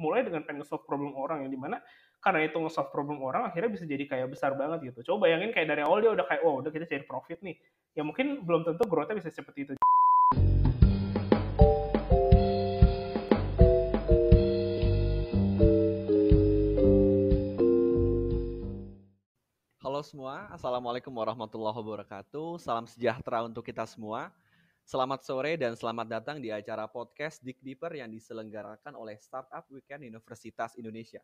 mulai dengan pengen solve problem orang yang di mana karena itu nge-solve problem orang akhirnya bisa jadi kayak besar banget gitu. Coba bayangin kayak dari awal dia udah kayak, oh udah kita cari profit nih. Ya mungkin belum tentu growth-nya bisa seperti itu. Halo semua, Assalamualaikum warahmatullahi wabarakatuh. Salam sejahtera untuk kita semua. Selamat sore dan selamat datang di acara podcast Dig Deeper yang diselenggarakan oleh Startup Weekend Universitas Indonesia.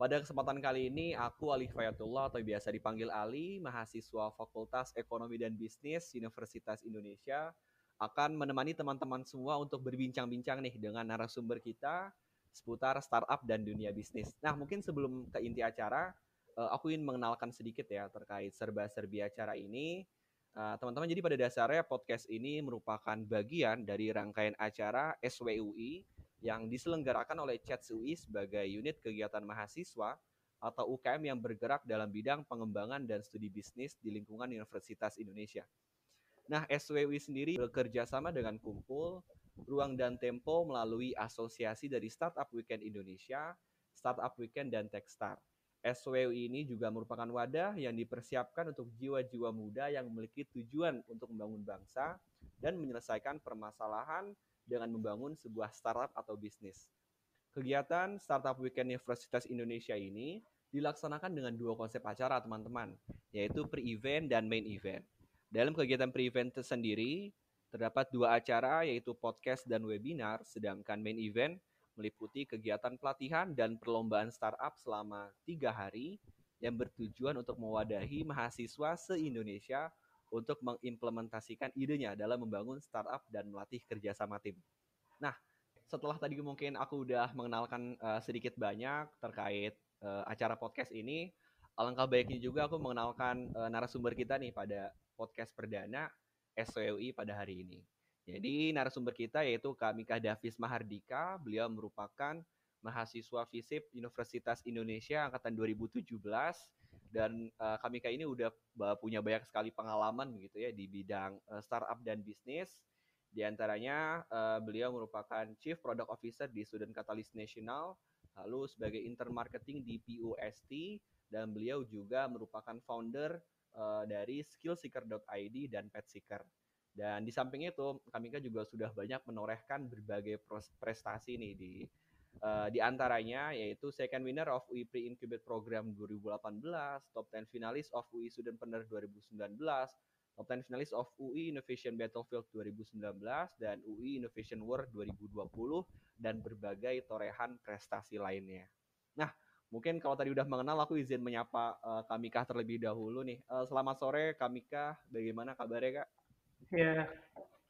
Pada kesempatan kali ini, aku Ali Fayatullah atau biasa dipanggil Ali, mahasiswa Fakultas Ekonomi dan Bisnis Universitas Indonesia, akan menemani teman-teman semua untuk berbincang-bincang nih dengan narasumber kita seputar startup dan dunia bisnis. Nah, mungkin sebelum ke inti acara, uh, aku ingin mengenalkan sedikit ya terkait serba-serbi acara ini. Uh, teman-teman, jadi pada dasarnya podcast ini merupakan bagian dari rangkaian acara SWUI yang diselenggarakan oleh CHATS UI sebagai unit kegiatan mahasiswa atau UKM yang bergerak dalam bidang pengembangan dan studi bisnis di lingkungan Universitas Indonesia. Nah, SWUI sendiri bekerja sama dengan Kumpul, Ruang dan Tempo melalui asosiasi dari Startup Weekend Indonesia, Startup Weekend dan Techstar. SWU ini juga merupakan wadah yang dipersiapkan untuk jiwa-jiwa muda yang memiliki tujuan untuk membangun bangsa dan menyelesaikan permasalahan dengan membangun sebuah startup atau bisnis. Kegiatan Startup Weekend Universitas Indonesia ini dilaksanakan dengan dua konsep acara, teman-teman, yaitu pre-event dan main event. Dalam kegiatan pre-event tersendiri, terdapat dua acara, yaitu podcast dan webinar, sedangkan main event meliputi kegiatan pelatihan dan perlombaan startup selama tiga hari yang bertujuan untuk mewadahi mahasiswa se-Indonesia untuk mengimplementasikan idenya dalam membangun startup dan melatih kerjasama tim. Nah, setelah tadi mungkin aku udah mengenalkan uh, sedikit banyak terkait uh, acara podcast ini, alangkah baiknya juga aku mengenalkan uh, narasumber kita nih pada podcast perdana SWI pada hari ini. Jadi narasumber kita yaitu Kamika Davis Mahardika. Beliau merupakan mahasiswa FISIP Universitas Indonesia angkatan 2017 dan uh, Kamika ini udah punya banyak sekali pengalaman begitu ya di bidang uh, startup dan bisnis. Di antaranya uh, beliau merupakan Chief Product Officer di Student Catalyst National, lalu sebagai intern marketing di PUST dan beliau juga merupakan founder uh, dari skillseeker.id dan petseeker. Dan di samping itu, Kamika juga sudah banyak menorehkan berbagai prestasi nih di uh, di antaranya yaitu second winner of UI Pre-Incubate Program 2018, top 10 finalis of UI Studentpreneur 2019, top 10 finalis of UI Innovation Battlefield 2019 dan UI Innovation World 2020 dan berbagai torehan prestasi lainnya. Nah, mungkin kalau tadi udah mengenal aku izin menyapa uh, Kamika terlebih dahulu nih. Uh, selamat sore Kamika, bagaimana kabarnya Kak? Ya,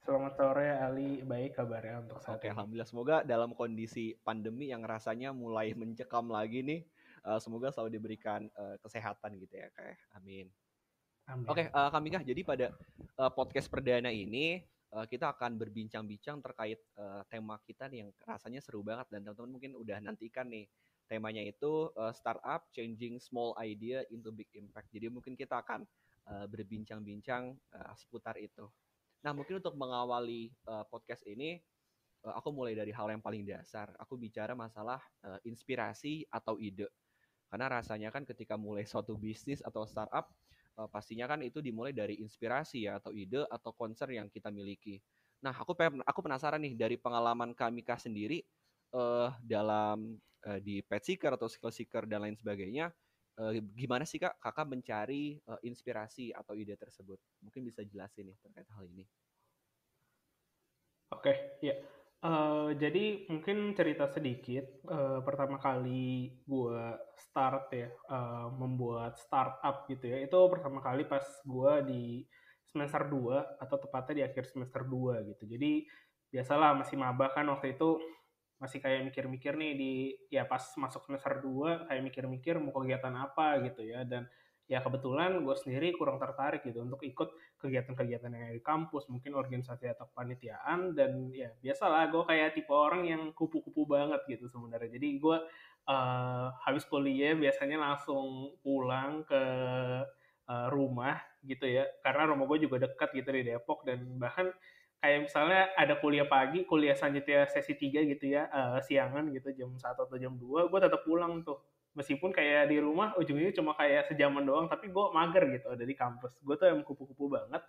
selamat sore Ali. Baik kabarnya untuk saat Oke, ini. Alhamdulillah. Semoga dalam kondisi pandemi yang rasanya mulai mencekam lagi nih, uh, semoga selalu diberikan uh, kesehatan gitu ya, kayak. Amin. Amin. Oke, uh, Kamikah, jadi pada uh, podcast perdana ini uh, kita akan berbincang-bincang terkait uh, tema kita nih yang rasanya seru banget dan teman-teman mungkin udah nantikan nih temanya itu uh, startup changing small idea into big impact. Jadi mungkin kita akan uh, berbincang-bincang uh, seputar itu. Nah, mungkin untuk mengawali uh, podcast ini, uh, aku mulai dari hal yang paling dasar. Aku bicara masalah uh, inspirasi atau ide. Karena rasanya kan ketika mulai suatu bisnis atau startup, uh, pastinya kan itu dimulai dari inspirasi ya, atau ide atau concern yang kita miliki. Nah, aku aku penasaran nih dari pengalaman Kamika sendiri uh, dalam uh, di pet seeker atau skill seeker dan lain sebagainya, uh, gimana sih kak kakak mencari uh, inspirasi atau ide tersebut? Mungkin bisa jelasin nih terkait hal ini. Oke okay, ya uh, jadi mungkin cerita sedikit. Uh, pertama kali gue start ya uh, membuat startup gitu ya itu pertama kali pas gue di semester 2 atau tepatnya di akhir semester 2 gitu. Jadi biasalah masih maba kan waktu itu masih kayak mikir-mikir nih di ya pas masuk semester 2 kayak mikir-mikir mau kegiatan apa gitu ya. Dan ya kebetulan gue sendiri kurang tertarik gitu untuk ikut kegiatan-kegiatan yang ada di kampus mungkin organisasi atau panitiaan dan ya biasalah gue kayak tipe orang yang kupu-kupu banget gitu sebenarnya. Jadi gue uh, habis kuliah biasanya langsung pulang ke uh, rumah gitu ya. Karena rumah gue juga dekat gitu di Depok dan bahkan kayak misalnya ada kuliah pagi, kuliah selanjutnya sesi 3 gitu ya, uh, siangan gitu jam 1 atau jam 2, gue tetap pulang tuh. Meskipun kayak di rumah ujungnya cuma kayak sejaman doang, tapi gue mager gitu ada di kampus. Gue tuh yang kupu-kupu banget.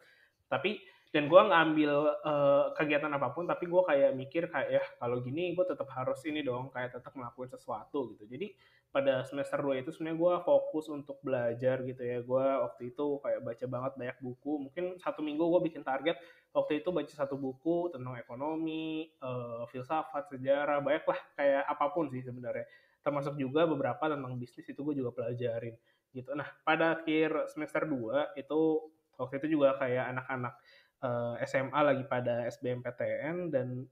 Tapi dan gue ngambil uh, kegiatan apa pun tapi gue kayak mikir kayak ya kalau gini gue tetap harus ini dong kayak tetap ngelakuin sesuatu gitu jadi pada semester 2 itu sebenarnya gue fokus untuk belajar gitu ya gue waktu itu kayak baca banget banyak buku mungkin satu minggu gue bikin target waktu itu baca satu buku tentang ekonomi uh, filsafat sejarah banyak lah kayak apa pun sih sebenarnya. Termasuk juga beberapa tentang bisnis itu gue juga pelajarin gitu. Nah pada akhir semester 2 itu waktu itu juga kayak anak-anak uh, eh, SMA lagi pada SBMPTN dan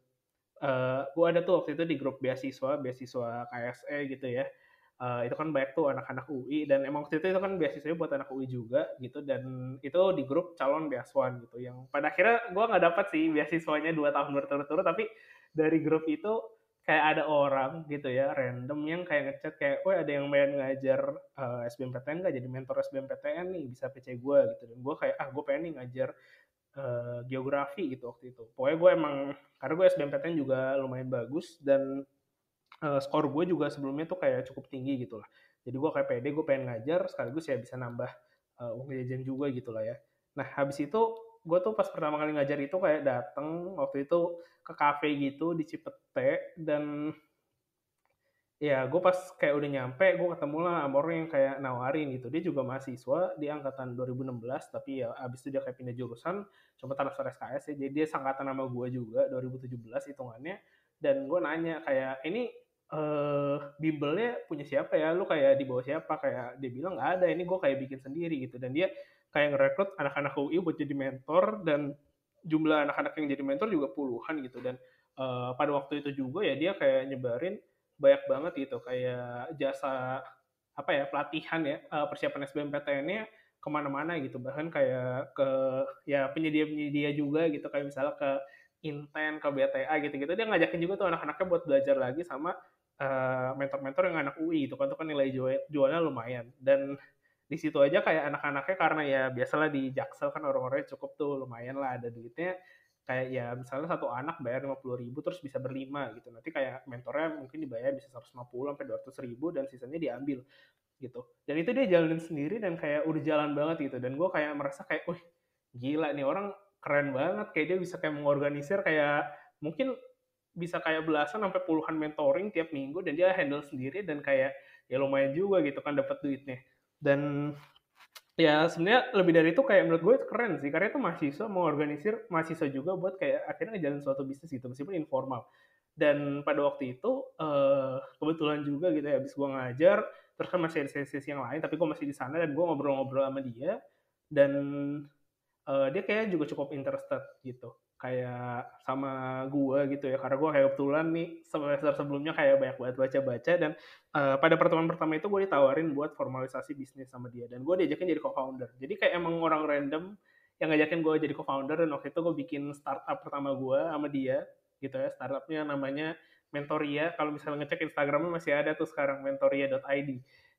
uh, eh, gue ada tuh waktu itu di grup beasiswa beasiswa KSE gitu ya uh, itu kan banyak tuh anak-anak UI dan emang waktu itu itu kan beasiswa buat anak UI juga gitu. Dan itu di grup calon beasiswan gitu. Yang pada akhirnya gue nggak dapat sih beasiswanya dua tahun berturut-turut tapi dari grup itu kayak ada orang gitu ya random yang kayak ngechat kayak, oh ada yang main ngajar uh, SBMPTN nggak? Jadi mentor SBMPTN nih bisa PC gue gitu. Dan gue kayak ah gue pengen nih ngajar uh, geografi gitu waktu itu. Pokoknya gue emang karena gue SBMPTN juga lumayan bagus dan uh, skor gue juga sebelumnya tuh kayak cukup tinggi gitu lah. Jadi gue kayak pede gue pengen ngajar sekaligus ya bisa nambah uh, uang jajan juga gitu lah ya. Nah habis itu gue tuh pas pertama kali ngajar itu kayak dateng waktu itu ke cafe gitu di Cipete dan ya gue pas kayak udah nyampe gue ketemu lah sama orang yang kayak nawarin gitu dia juga mahasiswa di angkatan 2016 tapi ya abis itu dia kayak pindah jurusan coba transfer SKS ya jadi dia sangkatan nama gue juga 2017 hitungannya dan gue nanya kayak ini uh, bimbelnya punya siapa ya? Lu kayak di bawah siapa? Kayak dia bilang nggak ada ini gue kayak bikin sendiri gitu. Dan dia kayak ngerekrut anak-anak UI buat jadi mentor dan jumlah anak-anak yang jadi mentor juga puluhan gitu. Dan uh, pada waktu itu juga ya dia kayak nyebarin banyak banget gitu. Kayak jasa apa ya pelatihan ya uh, persiapan SBMPTN-nya ke mana-mana gitu. Bahkan kayak ke ya penyedia-penyedia juga gitu. Kayak misalnya ke Inten ke BTA gitu-gitu. Dia ngajakin juga tuh anak-anaknya buat belajar lagi sama uh, mentor-mentor yang anak UI itu kan tuh kan nilai jual jualnya lumayan. Dan di situ aja kayak anak-anaknya karena ya biasalah di Jaksel kan orang-orangnya cukup tuh lumayan lah ada duitnya. Kayak ya misalnya satu anak bayar lima puluh ribu terus bisa berlima gitu. Nanti kayak mentornya mungkin dibayar bisa 150 sampai dua ratus ribu dan sisanya diambil gitu. Dan itu dia jalanin sendiri dan kayak udah jalan banget gitu. Dan gue kayak merasa kayak wih gila nih orang keren banget. Kayak dia bisa kayak mengorganisir kayak mungkin bisa kayak belasan sampai puluhan mentoring tiap minggu dan dia handle sendiri dan kayak ya lumayan juga gitu kan dapat duitnya. Dan ya sebenarnya lebih dari itu kayak menurut gue keren sih karena itu mahasiswa mau organisir mahasiswa juga buat kayak akhirnya ngejalan suatu bisnis gitu meskipun informal. Dan pada waktu itu uh, kebetulan juga gitu ya habis gue ngajar terus kan masih ada sesi-sesi yang lain tapi gue masih di sana dan gue ngobrol-ngobrol sama dia. Dan uh, dia kayak juga cukup interested gitu kayak sama gue gitu ya. Karena gue kayak kebetulan nih semester sebelumnya kayak banyak banget baca-baca dan uh, pada pertemuan pertama itu gue ditawarin buat formalisasi bisnis sama dia dan gue diajakin jadi co-founder. Jadi kayak emang orang random yang ngajakin gue jadi co-founder dan waktu itu gue bikin startup pertama gue sama dia gitu ya. Startupnya namanya Mentoria. Kalau misalnya ngecek Instagramnya masih ada tuh sekarang mentoria.id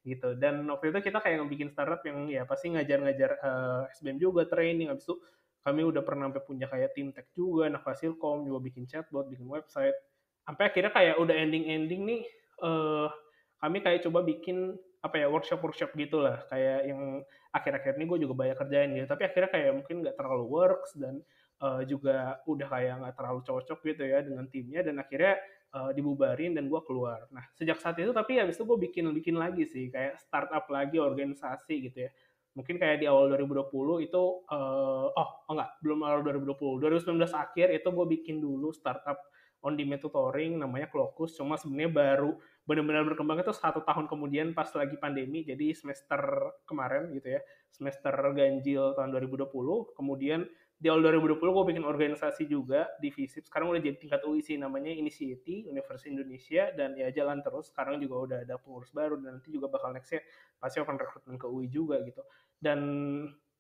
gitu. Dan waktu itu kita kayak ngebikin startup yang ya pasti ngajar-ngajar uh, eh, SBM juga training habis itu kami udah pernah sampai punya kayak tim tech juga, anak Fasilkom juga bikin chatbot, bikin website. Sampai akhirnya kayak udah ending-ending nih, uh, kami kayak coba bikin apa ya workshop-workshop gitulah kayak yang akhir-akhir ini gue juga banyak kerjain gitu. Tapi akhirnya kayak mungkin nggak terlalu works dan uh, juga udah kayak nggak terlalu cocok gitu ya dengan timnya. Dan akhirnya uh, dibubarin dan gue keluar. Nah sejak saat itu tapi habis itu gue bikin bikin lagi sih. Kayak startup lagi organisasi gitu ya mungkin kayak di awal 2020 itu uh, oh, enggak belum awal 2020 2019 akhir itu gue bikin dulu startup on demand tutoring namanya Klokus cuma sebenarnya baru benar-benar berkembang itu satu tahun kemudian pas lagi pandemi. Jadi semester kemarin gitu ya semester ganjil tahun 2020 kemudian di awal 2020 gue bikin organisasi juga di FISIP sekarang udah jadi tingkat UI sih namanya Initiaty Universitas Indonesia. Dan ya jalan terus sekarang juga udah ada pengurus baru. Dan nanti juga bakal nextnya pasti akan rekrutmen ke UI juga gitu dan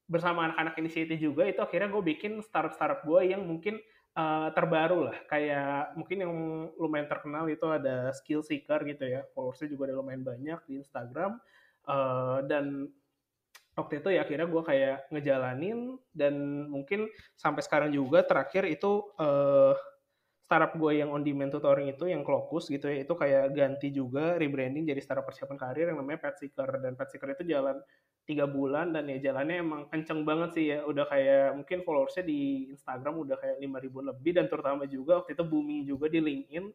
bersama anak-anak Initiaty juga itu akhirnya gue bikin startup-startup gue yang mungkin uh, terbaru lah. Kayak mungkin yang lumayan terkenal itu ada skill seeker gitu ya. Followersnya juga ada lumayan banyak di Instagram. Uh, dan waktu itu ya akhirnya gue kayak ngejalanin dan mungkin sampai sekarang juga terakhir itu uh, startup gue yang on demand tutoring itu yang Klokus gitu ya itu kayak ganti juga rebranding jadi startup persiapan karir yang namanya Pet Seeker dan Pet Seeker itu jalan tiga bulan dan ya jalannya emang kenceng banget sih ya. Udah kayak mungkin followersnya di Instagram udah kayak lima ribu lebih dan terutama juga waktu itu booming juga di LinkedIn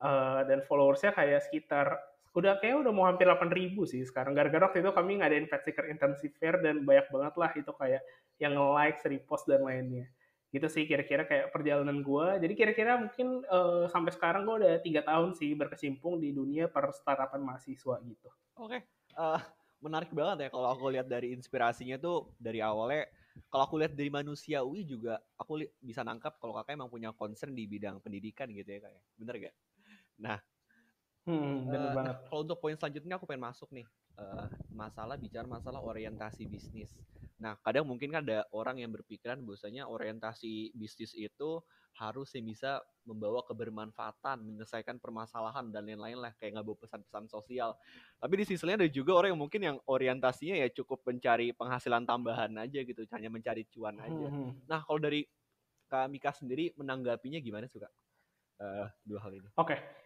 uh, dan followersnya kayak sekitar udah kayak udah mau hampir 8 ribu sih sekarang. Gara-gara waktu itu kami ngadain Pet Seeker Intensive Fair dan banyak banget lah itu kayak yang like, repost dan lainnya. Gitu sih kira-kira kayak perjalanan gue jadi kira-kira mungkin uh, sampai sekarang gue udah tiga tahun sih berkecimpung di dunia per startupan mahasiswa gitu. Oke okay. uh, eh, menarik banget ya kalau aku lihat dari inspirasinya tuh dari awalnya kalau aku lihat dari manusiawi juga aku bisa nangkap kalau kakak emang punya concern di bidang pendidikan gitu ya kayak ya. bener gak? Nah Hmm, benar uh, banget. Kalau untuk poin selanjutnya aku pengen masuk nih uh, masalah bicara masalah orientasi bisnis. Nah, kadang mungkin kan ada orang yang berpikiran bahwasanya orientasi bisnis itu harus yang bisa membawa kebermanfaatan, menyelesaikan permasalahan dan lain-lain lah kayak nggak bawa pesan-pesan sosial. Tapi di sisi lain ada juga orang yang mungkin yang orientasinya ya cukup mencari penghasilan tambahan aja gitu, hanya mencari cuan aja. Hmm. hmm. Nah, kalau dari Kak Mika sendiri menanggapinya gimana suka uh, dua hal ini? Oke. Okay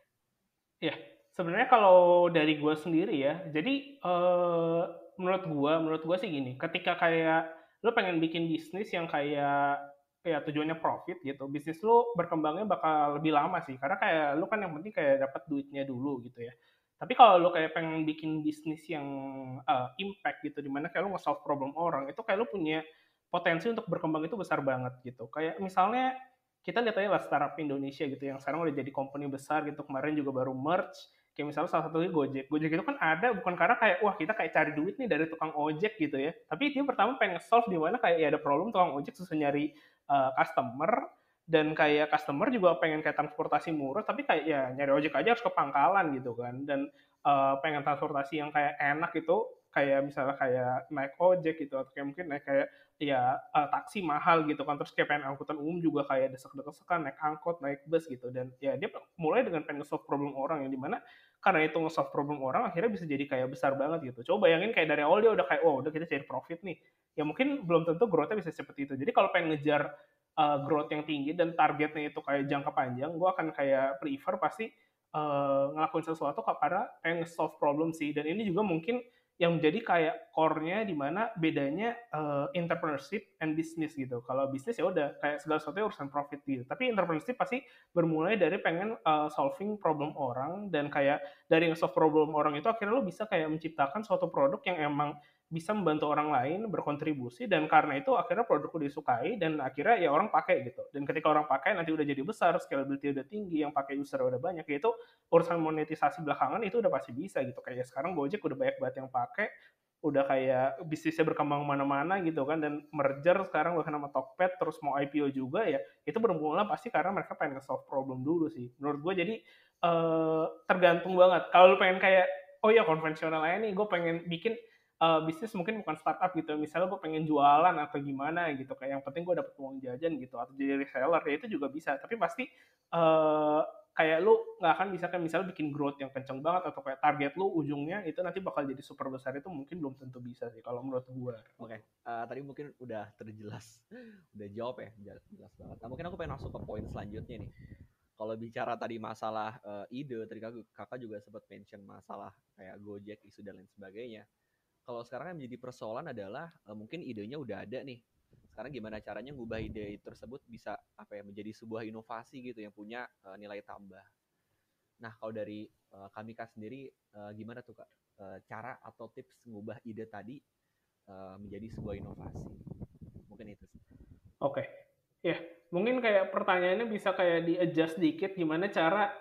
Ya, sebenarnya kalau dari gue sendiri ya, jadi uh, menurut gue, menurut gue sih gini, ketika kayak lo pengen bikin bisnis yang kayak ya tujuannya profit gitu, bisnis lo berkembangnya bakal lebih lama sih, karena kayak lo kan yang penting kayak dapat duitnya dulu gitu ya. Tapi kalau lo kayak pengen bikin bisnis yang uh, impact gitu, di mana kayak lo nge-solve problem orang, itu kayak lo punya potensi untuk berkembang itu besar banget gitu. Kayak misalnya kita lihat aja lah startup Indonesia gitu yang sekarang udah jadi company besar gitu kemarin juga baru merge kayak misalnya salah satunya Gojek. Gojek itu kan ada bukan karena kayak wah kita kayak cari duit nih dari tukang ojek gitu ya. Tapi dia pertama pengen solve di mana kayak ya ada problem tukang ojek susah nyari uh, customer. Dan kayak customer juga pengen kayak transportasi murah tapi kayak ya nyari ojek aja harus ke pangkalan gitu kan. Dan uh, pengen transportasi yang kayak enak itu kayak misalnya kayak naik ojek gitu atau kayak mungkin naik kayak ya uh, taksi mahal gitu kan. Terus kayak pengen angkutan umum juga kayak desek-desekan naik angkot naik bus gitu. Dan ya dia mulai dengan pengen solve problem orang yang di mana karena itu nge-solve problem orang akhirnya bisa jadi kayak besar banget gitu. Coba bayangin kayak dari awal dia udah kayak oh udah kita cari profit nih. Ya mungkin belum tentu growth-nya bisa seperti itu. Jadi kalau pengen ngejar uh, growth yang tinggi dan targetnya itu kayak jangka panjang gue akan kayak prefer pasti uh, ngelakuin sesuatu karena pengen solve problem sih. Dan ini juga mungkin yang menjadi kayak core-nya di mana bedanya uh, entrepreneurship and business gitu. Kalau bisnis ya udah kayak segala sesuatu urusan profit gitu. Tapi entrepreneurship pasti bermulai dari pengen uh, solving problem orang dan kayak dari solve problem orang itu akhirnya lo bisa kayak menciptakan suatu produk yang emang bisa membantu orang lain berkontribusi dan karena itu akhirnya produkku disukai dan akhirnya ya orang pakai gitu dan ketika orang pakai nanti udah jadi besar scalability udah tinggi yang pakai user udah banyak itu urusan monetisasi belakangan itu udah pasti bisa gitu kayak sekarang Gojek udah banyak banget yang pakai udah kayak bisnisnya berkembang mana-mana gitu kan dan merger sekarang bahkan sama Tokped terus mau IPO juga ya itu bermula pasti karena mereka pengen solve problem dulu sih. Menurut gue jadi uh, tergantung banget. Kalau lu pengen kayak oh ya konvensional aja nih gue pengen bikin uh, bisnis mungkin bukan startup gitu. Misalnya gue pengen jualan atau gimana gitu kayak yang penting gue dapet uang jajan gitu atau jadi reseller ya itu juga bisa. Tapi pasti uh, kayak lu nggak akan bisa kan misalnya bikin growth yang kenceng banget atau kayak target lu ujungnya itu nanti bakal jadi super besar itu mungkin belum tentu bisa sih kalau menurut gue. Oke, okay. uh, eh, tadi mungkin udah terjelas, udah jawab ya, jelas banget. Nah, mungkin aku pengen masuk ke poin selanjutnya nih. Kalau bicara tadi masalah uh, ide, tadi kakak juga sempat mention masalah kayak Gojek, isu dan lain sebagainya kalau sekarang yang menjadi persoalan adalah uh, mungkin idenya udah ada nih. Sekarang gimana caranya ngubah ide tersebut bisa apa ya menjadi sebuah inovasi gitu yang punya uh, nilai tambah. Nah, kalau dari uh, kami Kak sendiri uh, gimana tuh Kak? Uh, cara atau tips ngubah ide tadi uh, menjadi sebuah inovasi. Mungkin itu. Oke. Okay. Ya, mungkin kayak pertanyaannya bisa kayak di-adjust dikit gimana cara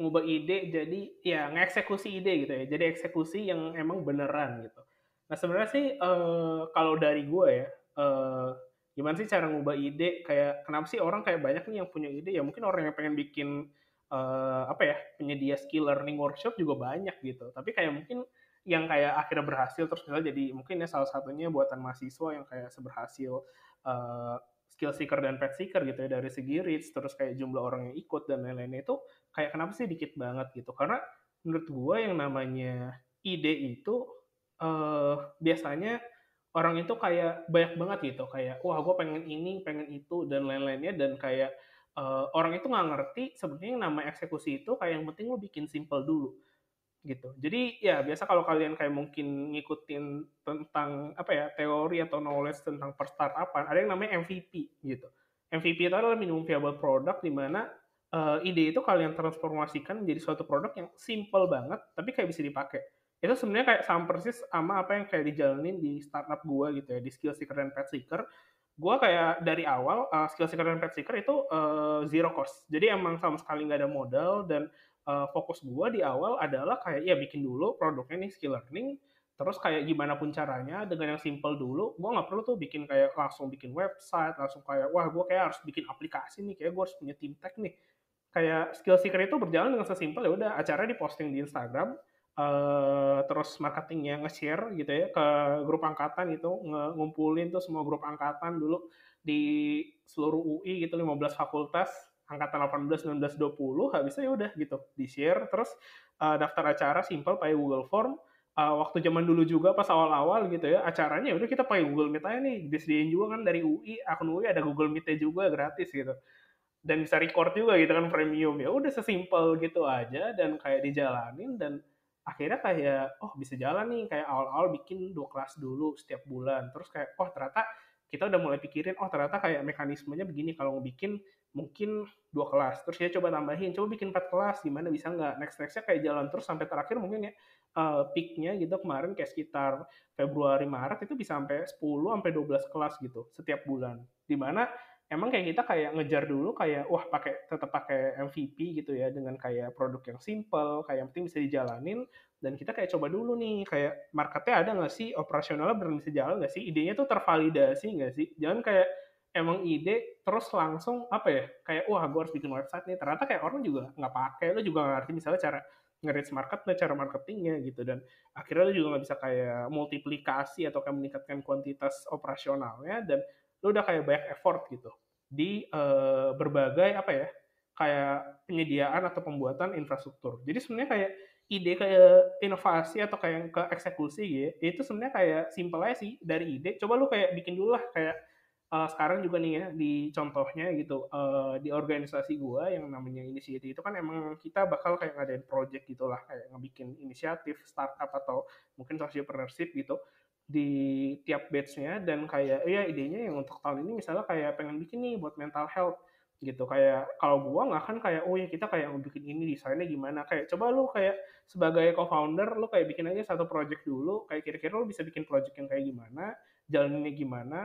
ngubah ide jadi ya ngeksekusi ide gitu ya. Jadi eksekusi yang emang beneran gitu. Nah sebenarnya sih uh, kalau dari gue ya, uh, gimana sih cara ngubah ide? Kayak kenapa sih orang kayak banyak nih yang punya ide? Ya mungkin orang yang pengen bikin uh, apa ya penyedia skill learning workshop juga banyak gitu. Tapi kayak mungkin yang kayak akhirnya berhasil terus misalnya jadi mungkin ya salah satunya buatan mahasiswa yang kayak seberhasil uh, skill seeker dan pet seeker gitu ya dari segi reach terus kayak jumlah orang yang ikut dan lain-lainnya itu kayak kenapa sih dikit banget gitu karena menurut gue yang namanya ide itu uh, biasanya orang itu kayak banyak banget gitu kayak wah gue pengen ini pengen itu dan lain-lainnya. Dan kayak uh, orang itu nggak ngerti sebenarnya nama eksekusi itu kayak yang penting lo bikin simple dulu gitu. Jadi ya biasa kalau kalian kayak mungkin ngikutin tentang apa ya teori atau knowledge tentang per startupan ada yang namanya MVP gitu. MVP itu adalah minimum viable product di mana uh, ide itu kalian transformasikan menjadi suatu produk yang simple banget tapi kayak bisa dipakai itu sebenarnya kayak sama persis sama apa yang kayak dijalanin di startup gue gitu ya di skill seeker dan pet seeker. Gue kayak dari awal uh, skill seeker dan pet seeker itu uh, zero cost. Jadi emang sama sekali nggak ada modal dan uh, fokus gue di awal adalah kayak ya bikin dulu produknya nih skill learning terus kayak gimana pun caranya dengan yang simple dulu gue nggak perlu tuh bikin kayak langsung bikin website langsung kayak wah gue kayak harus bikin aplikasi nih kayak gue harus punya tim tech nih. Kayak skill seeker itu berjalan dengan sesimpel ya udah acara diposting di Instagram uh, terus marketingnya nge-share gitu ya ke grup angkatan itu ngumpulin tuh semua grup angkatan dulu di seluruh UI gitu 15 fakultas angkatan 18 19 20 habisnya ya udah gitu di-share. Terus uh, daftar acara simple pakai Google Form. Uh, waktu zaman dulu juga pas awal-awal gitu ya acaranya ya udah kita pakai Google Meet aja nih disediain juga kan dari UI akun UI ada Google Meet juga gratis gitu. Dan bisa record juga gitu kan premium. Ya udah sesimpel gitu aja dan kayak dijalanin dan akhirnya kayak oh bisa jalan nih. Kayak awal-awal bikin dua kelas dulu setiap bulan. Terus kayak oh ternyata kita udah mulai pikirin oh ternyata kayak mekanismenya begini. Kalau mau bikin mungkin dua kelas. Terus ya coba tambahin coba bikin empat kelas. Gimana bisa nggak? Next nextnya kayak jalan terus sampai terakhir mungkin ya uh, peaknya gitu kemarin kayak sekitar Februari Maret itu bisa sampai 10 sampai 12 kelas gitu setiap bulan. Di mana emang kayak kita kayak ngejar dulu kayak wah pakai tetap pakai MVP gitu ya dengan kayak produk yang simple kayak yang penting bisa dijalanin. Dan kita kayak coba dulu nih kayak marketnya ada nggak sih? Operasionalnya benar bisa jalan nggak sih? Idenya tuh tervalidasi nggak sih? Jangan kayak emang ide terus langsung apa ya kayak wah gue harus bikin website nih. Ternyata kayak orang juga nggak pakai lo juga nggak ngerti misalnya cara nge-reach marketnya cara marketingnya gitu. Dan akhirnya lo juga nggak bisa kayak multiplikasi atau kayak meningkatkan kuantitas operasionalnya. Dan lu udah kayak banyak effort gitu di uh, berbagai apa ya kayak penyediaan atau pembuatan infrastruktur. Jadi sebenarnya kayak ide kayak inovasi atau kayak ke eksekusi gitu, itu sebenarnya kayak simple aja sih dari ide. Coba lu kayak bikin dulu lah kayak uh, sekarang juga nih ya di contohnya gitu uh, di organisasi gua yang namanya inisiatif itu kan emang kita bakal kayak ngadain project gitulah kayak ngebikin inisiatif startup atau mungkin socialpreneurship gitu di tiap batch-nya dan kayak ya idenya yang untuk tahun ini misalnya kayak pengen bikin nih buat mental health gitu. Kayak kalau gua nggak kan kayak oh ya kita kayak mau bikin ini desainnya gimana. Kayak coba lu kayak sebagai co-founder lu kayak bikin aja satu project dulu. Kayak kira-kira lu bisa bikin project yang kayak gimana jalaninnya gimana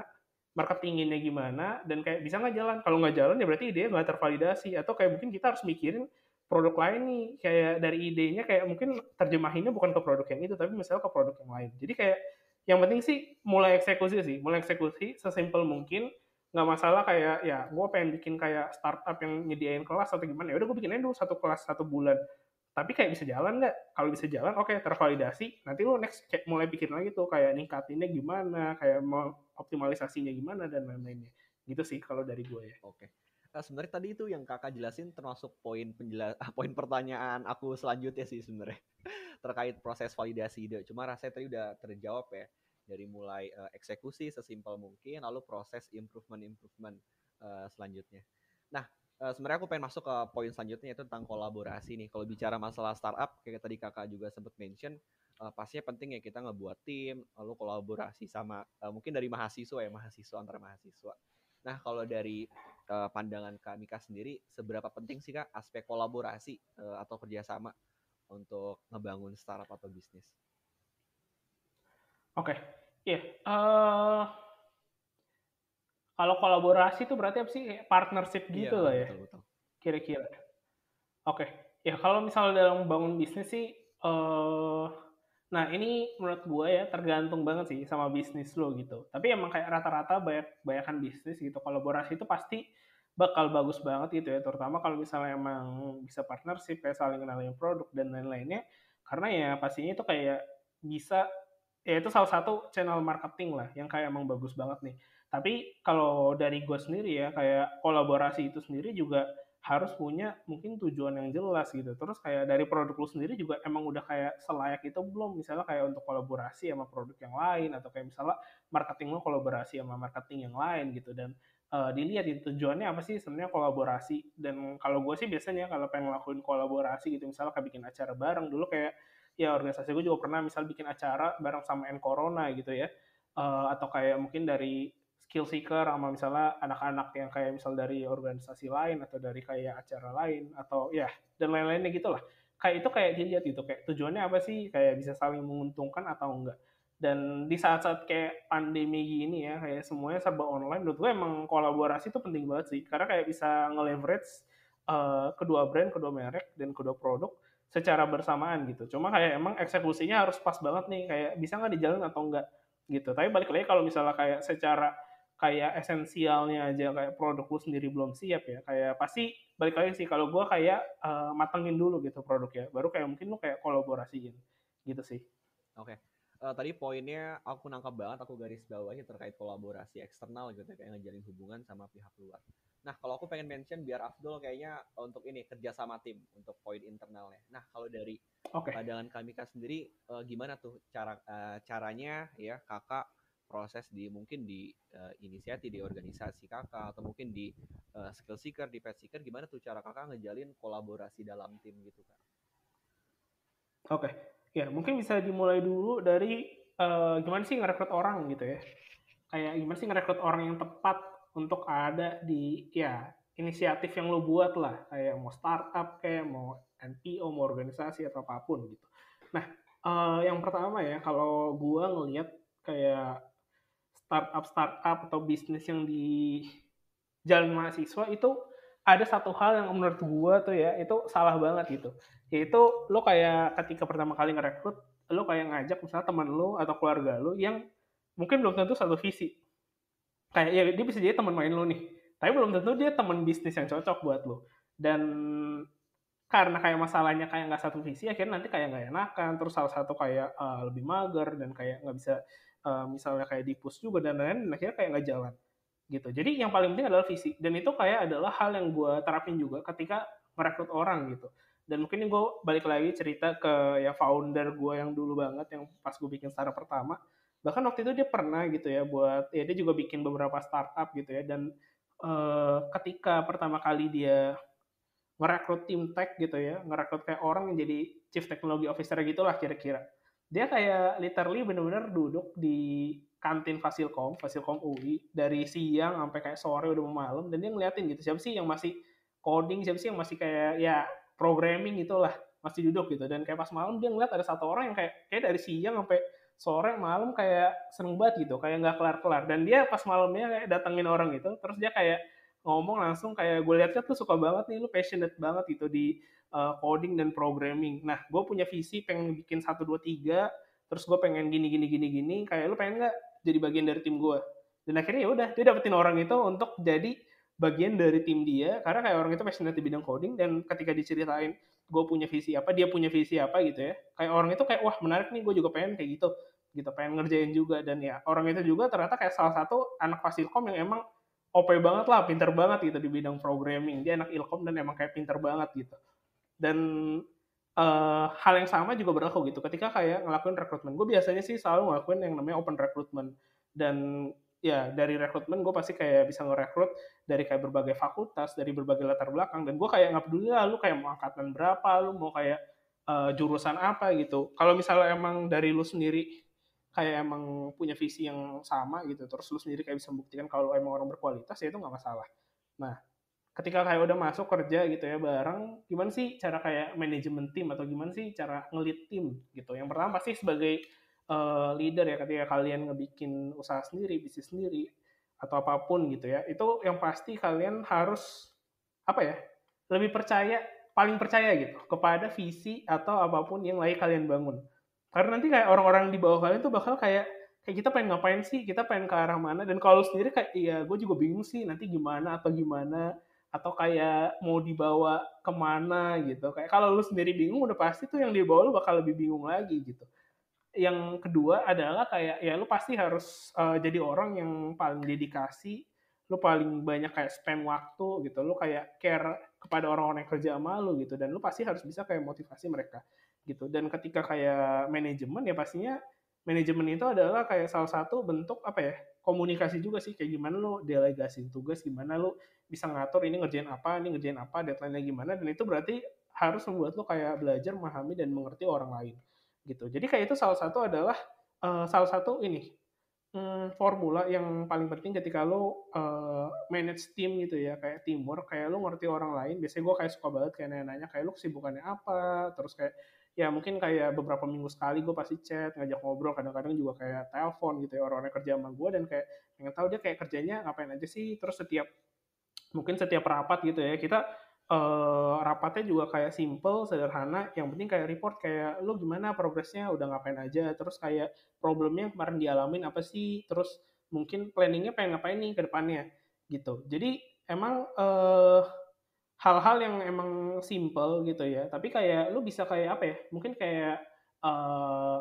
marketinginnya gimana dan kayak bisa nggak jalan? Kalau nggak jalan ya berarti ide nggak tervalidasi. Atau kayak mungkin kita harus mikirin produk lain nih. Kayak dari idenya kayak mungkin terjemahinnya bukan ke produk yang itu tapi misalnya ke produk yang lain. Jadi kayak yang penting sih mulai eksekusi sih. Mulai eksekusi sesimpel mungkin. Nggak masalah kayak ya gue pengen bikin kayak startup yang nyediain kelas atau gimana. Ya udah gue bikin aja dulu satu kelas satu bulan. Tapi kayak bisa jalan nggak? Kalau bisa jalan oke okay, tervalidasi. Nanti lo next kayak mulai bikin lagi tuh kayak ningkatinnya gimana kayak mau optimalisasinya gimana dan lain-lainnya. Gitu sih kalau dari gue ya. Oke. okay. Sebenarnya tadi itu yang kakak jelasin termasuk poin penjelas poin pertanyaan aku selanjutnya sih sebenarnya terkait proses validasi ide. Cuma rasanya tadi udah terjawab ya dari mulai uh, eksekusi sesimpel mungkin lalu proses improvement improvement uh, selanjutnya. Nah, uh, sebenarnya aku pengen masuk ke poin selanjutnya yaitu tentang kolaborasi nih. Kalau bicara masalah startup kayak tadi kakak juga sempat mention uh, pastinya penting ya kita ngebuat tim lalu kolaborasi sama uh, mungkin dari mahasiswa ya mahasiswa antar mahasiswa. Nah, kalau dari uh, pandangan Kak Mika sendiri, seberapa penting sih Kak aspek kolaborasi uh, atau kerjasama untuk ngebangun startup atau bisnis? Oke, okay. iya. Yeah. Uh, kalau kolaborasi itu berarti apa sih? Partnership iya, gitu yeah, lah ya. Kira-kira. Oke. Okay. Ya kalau misalnya dalam membangun bisnis sih, uh, Nah, ini menurut gue ya tergantung banget sih sama bisnis lo gitu. Tapi emang kayak rata-rata banyak banyakan bisnis gitu kolaborasi itu pasti bakal bagus banget gitu ya, terutama kalau misalnya emang bisa partnership kayak saling kenalin produk dan lain-lainnya. Karena ya pastinya itu kayak bisa ya itu salah satu channel marketing lah yang kayak emang bagus banget nih. Tapi kalau dari gue sendiri ya kayak kolaborasi itu sendiri juga harus punya mungkin tujuan yang jelas gitu. Terus kayak dari produk lu sendiri juga emang udah kayak selayak itu belum? Misalnya kayak untuk kolaborasi sama produk yang lain atau kayak misalnya marketing lu kolaborasi sama marketing yang lain gitu dan uh, dilihat itu tujuannya apa sih sebenarnya kolaborasi dan kalau gue sih biasanya kalau pengen ngelakuin kolaborasi gitu misalnya kayak bikin acara bareng dulu kayak ya organisasi gue juga pernah misal bikin acara bareng sama N Corona gitu ya uh, atau kayak mungkin dari skill seeker sama misalnya anak-anak yang kayak misal dari organisasi lain atau dari kayak acara lain atau ya dan lain-lainnya gitu lah kayak itu kayak dilihat gitu kayak tujuannya apa sih? Kayak bisa saling menguntungkan atau enggak? Dan di saat-saat kayak pandemi gini ya kayak semuanya serba online menurut gue emang kolaborasi itu penting banget sih. Karena kayak bisa nge-leverage uh, kedua brand kedua merek dan kedua produk secara bersamaan gitu. Cuma kayak emang eksekusinya harus pas banget nih kayak bisa nggak dijalan atau enggak gitu. Tapi balik lagi kalau misalnya kayak secara kayak esensialnya aja kayak produk lu sendiri belum siap ya. Kayak pasti balik lagi sih kalau gue kayak uh, matengin dulu gitu produknya. Baru kayak mungkin lu kayak kolaborasiin gitu sih. Oke. Okay. uh, eh, tadi poinnya aku nangkap banget aku garis bawahi terkait kolaborasi eksternal gitu kayak ngejalin hubungan sama pihak luar. Nah kalau aku pengen mention biar Abdul kayaknya untuk ini kerja sama tim untuk poin internalnya. Nah kalau dari okay. pandangan kami kan sendiri uh, gimana tuh cara uh, caranya ya kakak proses di mungkin di uh, inisiasi di organisasi kakak atau mungkin di uh, skill seeker di pet seeker gimana tuh cara kakak ngejalin kolaborasi dalam tim gitu kak? Oke, okay. ya mungkin bisa dimulai dulu dari uh, gimana sih ngerekrut orang gitu ya. Kayak gimana sih ngerekrut orang yang tepat untuk ada di ya inisiatif yang lo buat lah kayak mau startup kayak mau NPO mau organisasi atau apa pun gitu. Nah, uh, yang pertama ya kalau gua ngelihat kayak startup startup atau bisnis yang di jalan mahasiswa itu ada satu hal yang menurut gua tuh ya itu salah banget gitu. Yaitu lo kayak ketika pertama kali ngerekrut lo kayak ngajak misalnya teman lo atau keluarga lo yang mungkin belum tentu satu visi. Kayak ya dia bisa jadi teman main lo nih tapi belum tentu dia teman bisnis yang cocok buat lo. Dan karena kayak masalahnya kayak nggak satu visi akhirnya nanti kayak nggak enakan terus salah satu kayak uh, lebih mager dan kayak nggak bisa uh, misalnya kayak di push juga dan lain-lain akhirnya kayak nggak jalan gitu. Jadi yang paling penting adalah visi dan itu kayak adalah hal yang gue terapin juga ketika merekrut orang gitu. Dan mungkin gue balik lagi cerita ke ya founder gue yang dulu banget yang pas gue bikin startup pertama. Bahkan waktu itu dia pernah gitu ya buat ya dia juga bikin beberapa startup gitu ya. Dan uh, ketika pertama kali dia merekrut tim tech gitu ya ngerekrut kayak orang yang jadi chief technology officer gitu lah kira-kira dia kayak literally bener-bener duduk di kantin Fasilkom, Fasilkom UI dari siang sampai kayak sore udah malam dan dia ngeliatin gitu siapa sih yang masih coding, siapa sih yang masih kayak ya programming gitulah masih duduk gitu. Dan kayak pas malam dia ngeliat ada satu orang yang kayak kayak dari siang sampai sore malam kayak seneng banget gitu kayak nggak kelar-kelar. Dan dia pas malamnya kayak datengin orang gitu terus dia kayak ngomong langsung kayak gue liatnya tuh suka banget nih lu passionate banget gitu di uh, coding dan programming. Nah, gue punya visi pengen bikin satu dua tiga, terus gue pengen gini gini gini gini. Kayak lu pengen nggak jadi bagian dari tim gue? Dan akhirnya ya udah, dia dapetin orang itu untuk jadi bagian dari tim dia karena kayak orang itu passionate di bidang coding dan ketika diceritain gue punya visi apa dia punya visi apa gitu ya kayak orang itu kayak wah menarik nih gue juga pengen kayak gitu gitu pengen ngerjain juga dan ya orang itu juga ternyata kayak salah satu anak fasilkom yang emang OP banget lah pinter banget gitu di bidang programming dia anak ilkom dan emang kayak pinter banget gitu dan uh, hal yang sama juga berlaku gitu. Ketika kayak ngelakuin rekrutmen gue biasanya sih selalu ngelakuin yang namanya open recruitment dan ya dari rekrutmen gue pasti kayak bisa ngerekrut dari kayak berbagai fakultas dari berbagai latar belakang. Dan gue kayak nggak peduli lah lu kayak mau angkatan berapa lu mau kayak uh, jurusan apa gitu. Kalau misalnya emang dari lu sendiri kayak emang punya visi yang sama gitu terus lu sendiri kayak bisa membuktikan kalau emang orang berkualitas ya itu nggak masalah. Nah ketika kayak udah masuk kerja gitu ya bareng gimana sih cara kayak manajemen tim atau gimana sih cara ngelit tim gitu? Yang pertama pasti sebagai uh, leader ya ketika kalian ngebikin usaha sendiri bisnis sendiri atau apa pun gitu ya itu yang pasti kalian harus apa ya lebih percaya paling percaya gitu kepada visi atau apa pun yang lagi kalian bangun. Karena nanti kayak orang-orang di bawah kalian tuh bakal kayak kayak kita pengen ngapain sih? Kita pengen ke arah mana? Dan kalau sendiri kayak iya gue juga bingung sih nanti gimana atau gimana atau kayak mau dibawa ke mana gitu. Kayak kalau lu sendiri bingung udah pasti tuh yang dibawa lu bakal lebih bingung lagi gitu. Yang kedua adalah kayak ya lu pasti harus uh, jadi orang yang paling dedikasi lu paling banyak kayak spend waktu gitu. Lu kayak care kepada orang-orang yang kerja sama lu gitu. Dan lu pasti harus bisa kayak motivasi mereka gitu. Dan ketika kayak manajemen ya pastinya manajemen itu adalah kayak salah satu bentuk apa ya komunikasi juga sih. Kayak gimana lu delegasi tugas gimana lu bisa ngatur ini ngerjain apa ini ngerjain apa deadline-nya gimana dan itu berarti harus membuat lu kayak belajar memahami dan mengerti orang lain gitu. Jadi kayak itu salah satu adalah uh, salah satu ini hmm, formula yang paling penting ketika lo uh, manage tim gitu ya kayak teamwork kayak lo ngerti orang lain. Biasanya gue kayak suka banget kayak nanya-nanya kayak lo kesibukannya apa terus kayak ya mungkin kayak beberapa minggu sekali gue pasti chat ngajak ngobrol kadang-kadang juga kayak telepon gitu ya orang-orang kerja sama gue dan kayak pengen tahu dia kayak kerjanya ngapain aja sih. Terus setiap mungkin setiap rapat gitu ya kita uh, rapatnya juga kayak simple, sederhana. Yang penting kayak report kayak lu gimana progresnya, udah ngapain aja. Terus kayak problemnya kemarin dialamin apa sih. Terus mungkin planningnya pengen ngapain nih ke depannya gitu. Jadi emang eh, hal-hal yang emang simple gitu ya. Tapi kayak lu bisa kayak apa ya? Mungkin kayak uh,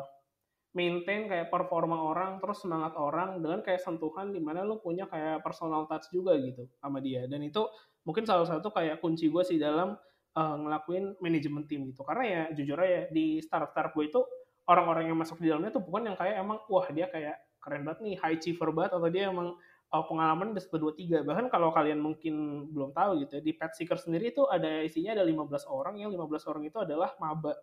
maintain kayak performa orang terus semangat orang dengan kayak sentuhan di mana lu punya kayak personal touch juga gitu sama dia. Dan itu mungkin salah satu kayak kunci gue sih dalam uh, ngelakuin manajemen tim gitu. Karena ya jujur aja di startup startup gue itu orang-orang yang masuk di dalamnya tuh bukan yang kayak emang wah dia kayak keren banget nih high achiever banget atau dia emang uh, pengalaman udah dua tiga. Bahkan kalau kalian mungkin belum tahu gitu ya, di Pet Seeker sendiri itu ada isinya ada 15 orang yang 15 orang itu adalah maba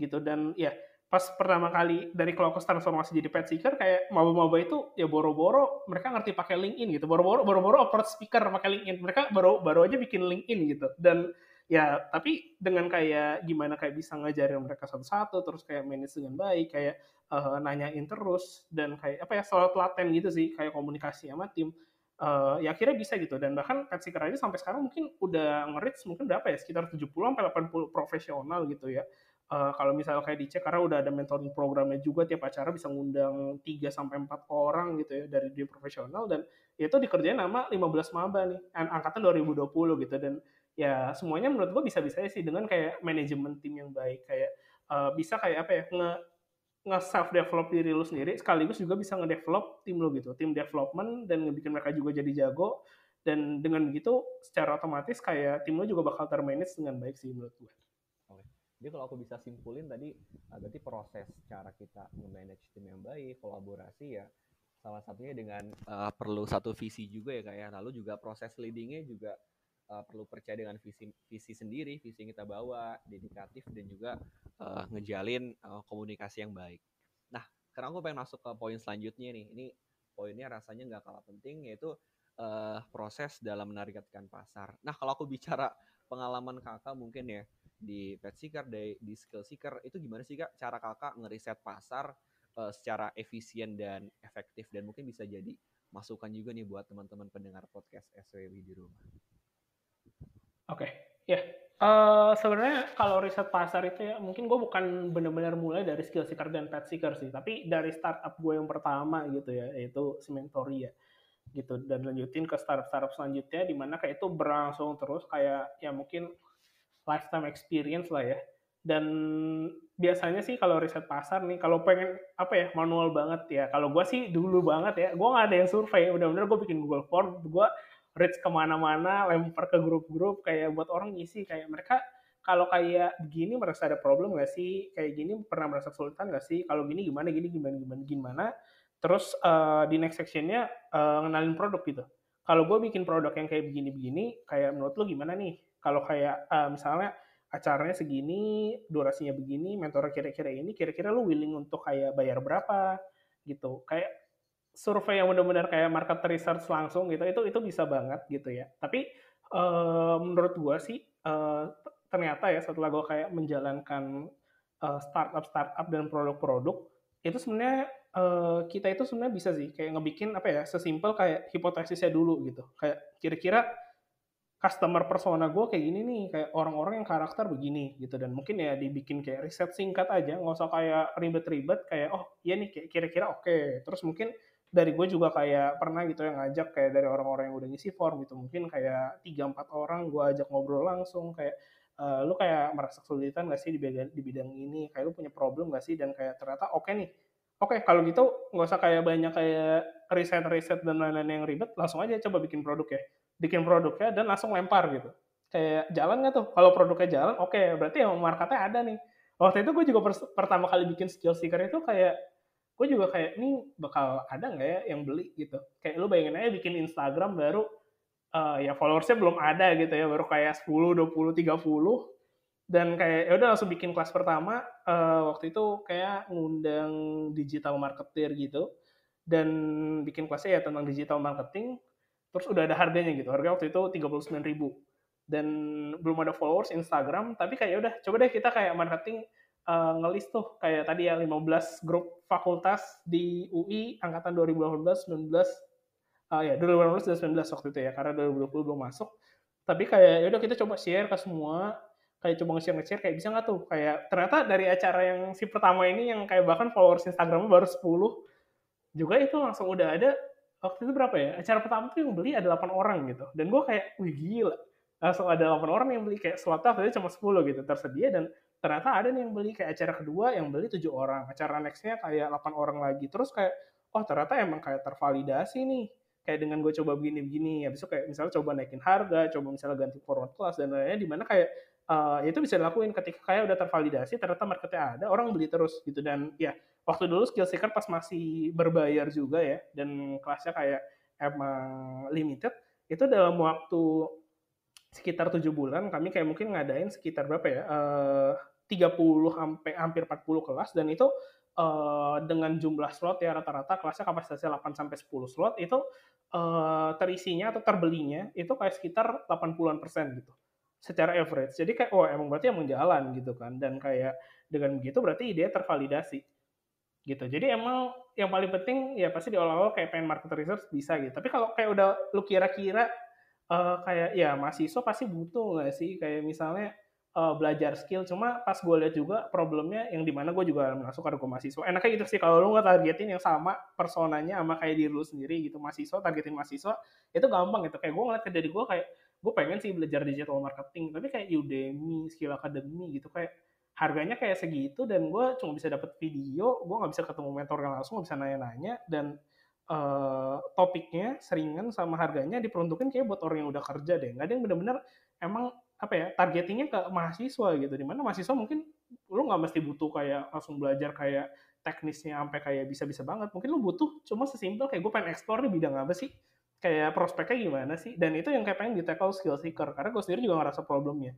gitu. Dan ya pas pertama kali dari Kelokos transformasi jadi pet seeker kayak maba-maba itu ya boro-boro mereka ngerti pakai LinkedIn gitu. Boro-boro boro-boro approach speaker pakai LinkedIn. Mereka baru baru aja bikin LinkedIn gitu. Dan ya tapi dengan kayak gimana kayak bisa ngajarin mereka satu-satu terus kayak manage dengan baik kayak uh, nanyain terus dan kayak apa ya selalu telaten gitu sih kayak komunikasi sama tim uh, ya akhirnya bisa gitu. Dan bahkan pet seeker aja sampai sekarang mungkin udah nge mungkin berapa ya sekitar 70 sampai 80 profesional gitu ya uh, kalau misalnya kayak dicek karena udah ada mentoring programnya juga tiap acara bisa ngundang 3 sampai 4 orang gitu ya dari dia profesional dan itu dikerjain sama 15 maba nih angkatan 2020 gitu dan ya semuanya menurut gue bisa-bisa sih dengan kayak manajemen tim yang baik kayak uh, bisa kayak apa ya nge nge self develop diri lu sendiri sekaligus juga bisa nge-develop tim lu gitu tim development dan ngebikin mereka juga jadi jago dan dengan begitu secara otomatis kayak tim lu juga bakal termanage dengan baik sih menurut gue. Jadi kalau aku bisa simpulin tadi ah, berarti proses cara kita nge-manage tim yang baik, kolaborasi ya salah satunya dengan uh, perlu satu visi juga ya kayak ya. lalu juga proses leadingnya juga uh, perlu percaya dengan visi visi sendiri visi yang kita bawa dedikatif dan juga uh, ngejalin uh, komunikasi yang baik. Nah sekarang aku pengen masuk ke poin selanjutnya nih. Ini poinnya rasanya nggak kalah penting yaitu uh, proses dalam menargetkan pasar. Nah kalau aku bicara pengalaman kakak mungkin ya di pet seeker, di, di skill seeker, itu gimana sih kak cara kakak ngeriset pasar uh, secara efisien dan efektif dan mungkin bisa jadi masukan juga nih buat teman-teman pendengar podcast SWW di rumah. Oke, okay. ya. Yeah. Uh, sebenarnya kalau riset pasar itu ya mungkin gue bukan benar-benar mulai dari skill seeker dan pet seeker sih, tapi dari startup gue yang pertama gitu ya, yaitu Sementoria gitu dan lanjutin ke startup-startup selanjutnya di mana kayak itu berlangsung terus kayak ya mungkin lifetime experience lah ya. Dan biasanya sih kalau riset pasar nih, kalau pengen apa ya manual banget ya. Kalau gue sih dulu banget ya, gue nggak ada yang survei. Udah-udah gue bikin Google Form, gue reach ke mana-mana, lempar ke grup-grup kayak buat orang ngisi kayak mereka kalau kayak begini merasa ada problem nggak sih? Kayak gini pernah merasa kesulitan nggak sih? Kalau gini gimana, gini gimana, gimana, gimana. Terus uh, di next sectionnya uh, ngenalin produk gitu. Kalau gue bikin produk yang kayak begini-begini, kayak menurut lo gimana nih? Kalau kayak uh, misalnya acaranya segini, durasinya begini, mentornya kira-kira ini, kira-kira lu willing untuk kayak bayar berapa gitu. Kayak survei yang benar-benar kayak market research langsung gitu, itu itu bisa banget gitu ya. Tapi uh, menurut gua sih uh, ternyata ya setelah gua kayak menjalankan uh, startup startup dan produk-produk itu sebenarnya uh, kita itu sebenarnya bisa sih kayak ngebikin apa ya sesimpel kayak hipotesisnya dulu gitu. Kayak kira-kira customer persona gue kayak gini nih kayak orang-orang yang karakter begini gitu. Dan mungkin ya dibikin kayak riset singkat aja nggak usah kayak ribet-ribet kayak oh iya nih kira-kira oke. Okay. terus mungkin dari gue juga kayak pernah gitu yang ngajak kayak dari orang-orang yang udah ngisi form gitu. Mungkin kayak tiga empat orang gue ajak ngobrol langsung kayak uh, lu kayak merasa kesulitan gak sih di bidang, di bidang ini? Kayak lu punya problem gak sih? Dan kayak ternyata oke okay nih oke okay, kalau gitu nggak usah kayak banyak kayak riset-riset dan lain-lain yang ribet langsung aja coba bikin produk ya bikin produknya dan langsung lempar gitu. Kayak jalan nggak tuh? Kalau produknya jalan oke okay, berarti yang marketnya ada nih. Waktu itu gue juga pertama kali bikin skill seeker itu kayak gue juga kayak ini bakal ada nggak ya yang beli? Gitu. Kayak lu bayangin aja bikin Instagram baru uh, ya followersnya belum ada gitu ya baru kayak 10, 20, 30 dan kayak ya udah langsung bikin kelas pertama uh, waktu itu kayak ngundang digital marketer gitu. Dan bikin kelasnya ya tentang digital marketing terus udah ada harganya gitu. Harga waktu itu tiga puluh sembilan ribu. Dan belum ada followers Instagram tapi kayak ya udah coba deh kita kayak marketing uh, ngelis tuh kayak tadi ya 15 grup fakultas di UI angkatan 2018 19 uh, ya 2018 dan 19 waktu itu ya karena 2020 belum masuk. Tapi kayak ya udah kita coba share ke semua kayak coba nge-share nge-share kayak bisa nggak tuh? Kayak ternyata dari acara yang si pertama ini yang kayak bahkan followers Instagramnya baru 10 juga itu langsung udah ada waktu itu berapa ya? Acara pertama tuh yang beli ada 8 orang gitu. Dan gue kayak wih gila. Langsung ada 8 orang yang beli kayak slot tadi cuma 10 gitu. Tersedia dan ternyata ada nih yang beli kayak acara kedua yang beli 7 orang. Acara nextnya kayak 8 orang lagi. Terus kayak oh ternyata emang kayak tervalidasi nih. Kayak dengan gue coba begini-begini. Ya besok kayak misalnya coba naikin harga coba misalnya ganti forward class dan lainnya di mana kayak uh, itu bisa dilakuin. Ketika kayak udah tervalidasi ternyata marketnya ada orang beli terus gitu. Dan ya waktu dulu skill seeker pas masih berbayar juga ya dan kelasnya kayak emang limited itu dalam waktu sekitar tujuh bulan kami kayak mungkin ngadain sekitar berapa ya uh, 30 sampai hampir 40 kelas dan itu uh, dengan jumlah slot ya rata-rata kelasnya kapasitasnya 8 sampai 10 slot itu uh, terisinya atau terbelinya itu kayak sekitar 80-an persen gitu secara average. Jadi kayak oh emang berarti emang jalan gitu kan dan kayak dengan begitu berarti ide tervalidasi gitu. Jadi emang yang paling penting ya pasti di awal-awal kayak pengen market research bisa gitu. Tapi kalau kayak udah lu kira-kira uh, kayak ya mahasiswa pasti butuh nggak sih kayak misalnya uh, belajar skill. Cuma pas gue lihat juga problemnya yang di mana gue juga masuk ke mahasiswa. Enaknya gitu sih kalau lu nggak targetin yang sama personanya sama kayak diri lu sendiri gitu mahasiswa targetin mahasiswa itu gampang gitu. Kayak gue ngeliat ke dari gue kayak gue pengen sih belajar digital marketing tapi kayak Udemy, Skill Academy gitu kayak harganya kayak segitu dan gue cuma bisa dapat video, gue nggak bisa ketemu mentor yang langsung, nggak bisa nanya-nanya dan uh, topiknya seringan sama harganya diperuntukkan kayak buat orang yang udah kerja deh, nggak ada yang benar-benar emang apa ya targetingnya ke mahasiswa gitu, di mana mahasiswa mungkin lu nggak mesti butuh kayak langsung belajar kayak teknisnya sampai kayak bisa-bisa banget, mungkin lu butuh cuma sesimpel kayak gue pengen explore di bidang apa sih, kayak prospeknya gimana sih? Dan itu yang kayak pengen di tackle skill seeker karena gue sendiri juga ngerasa problemnya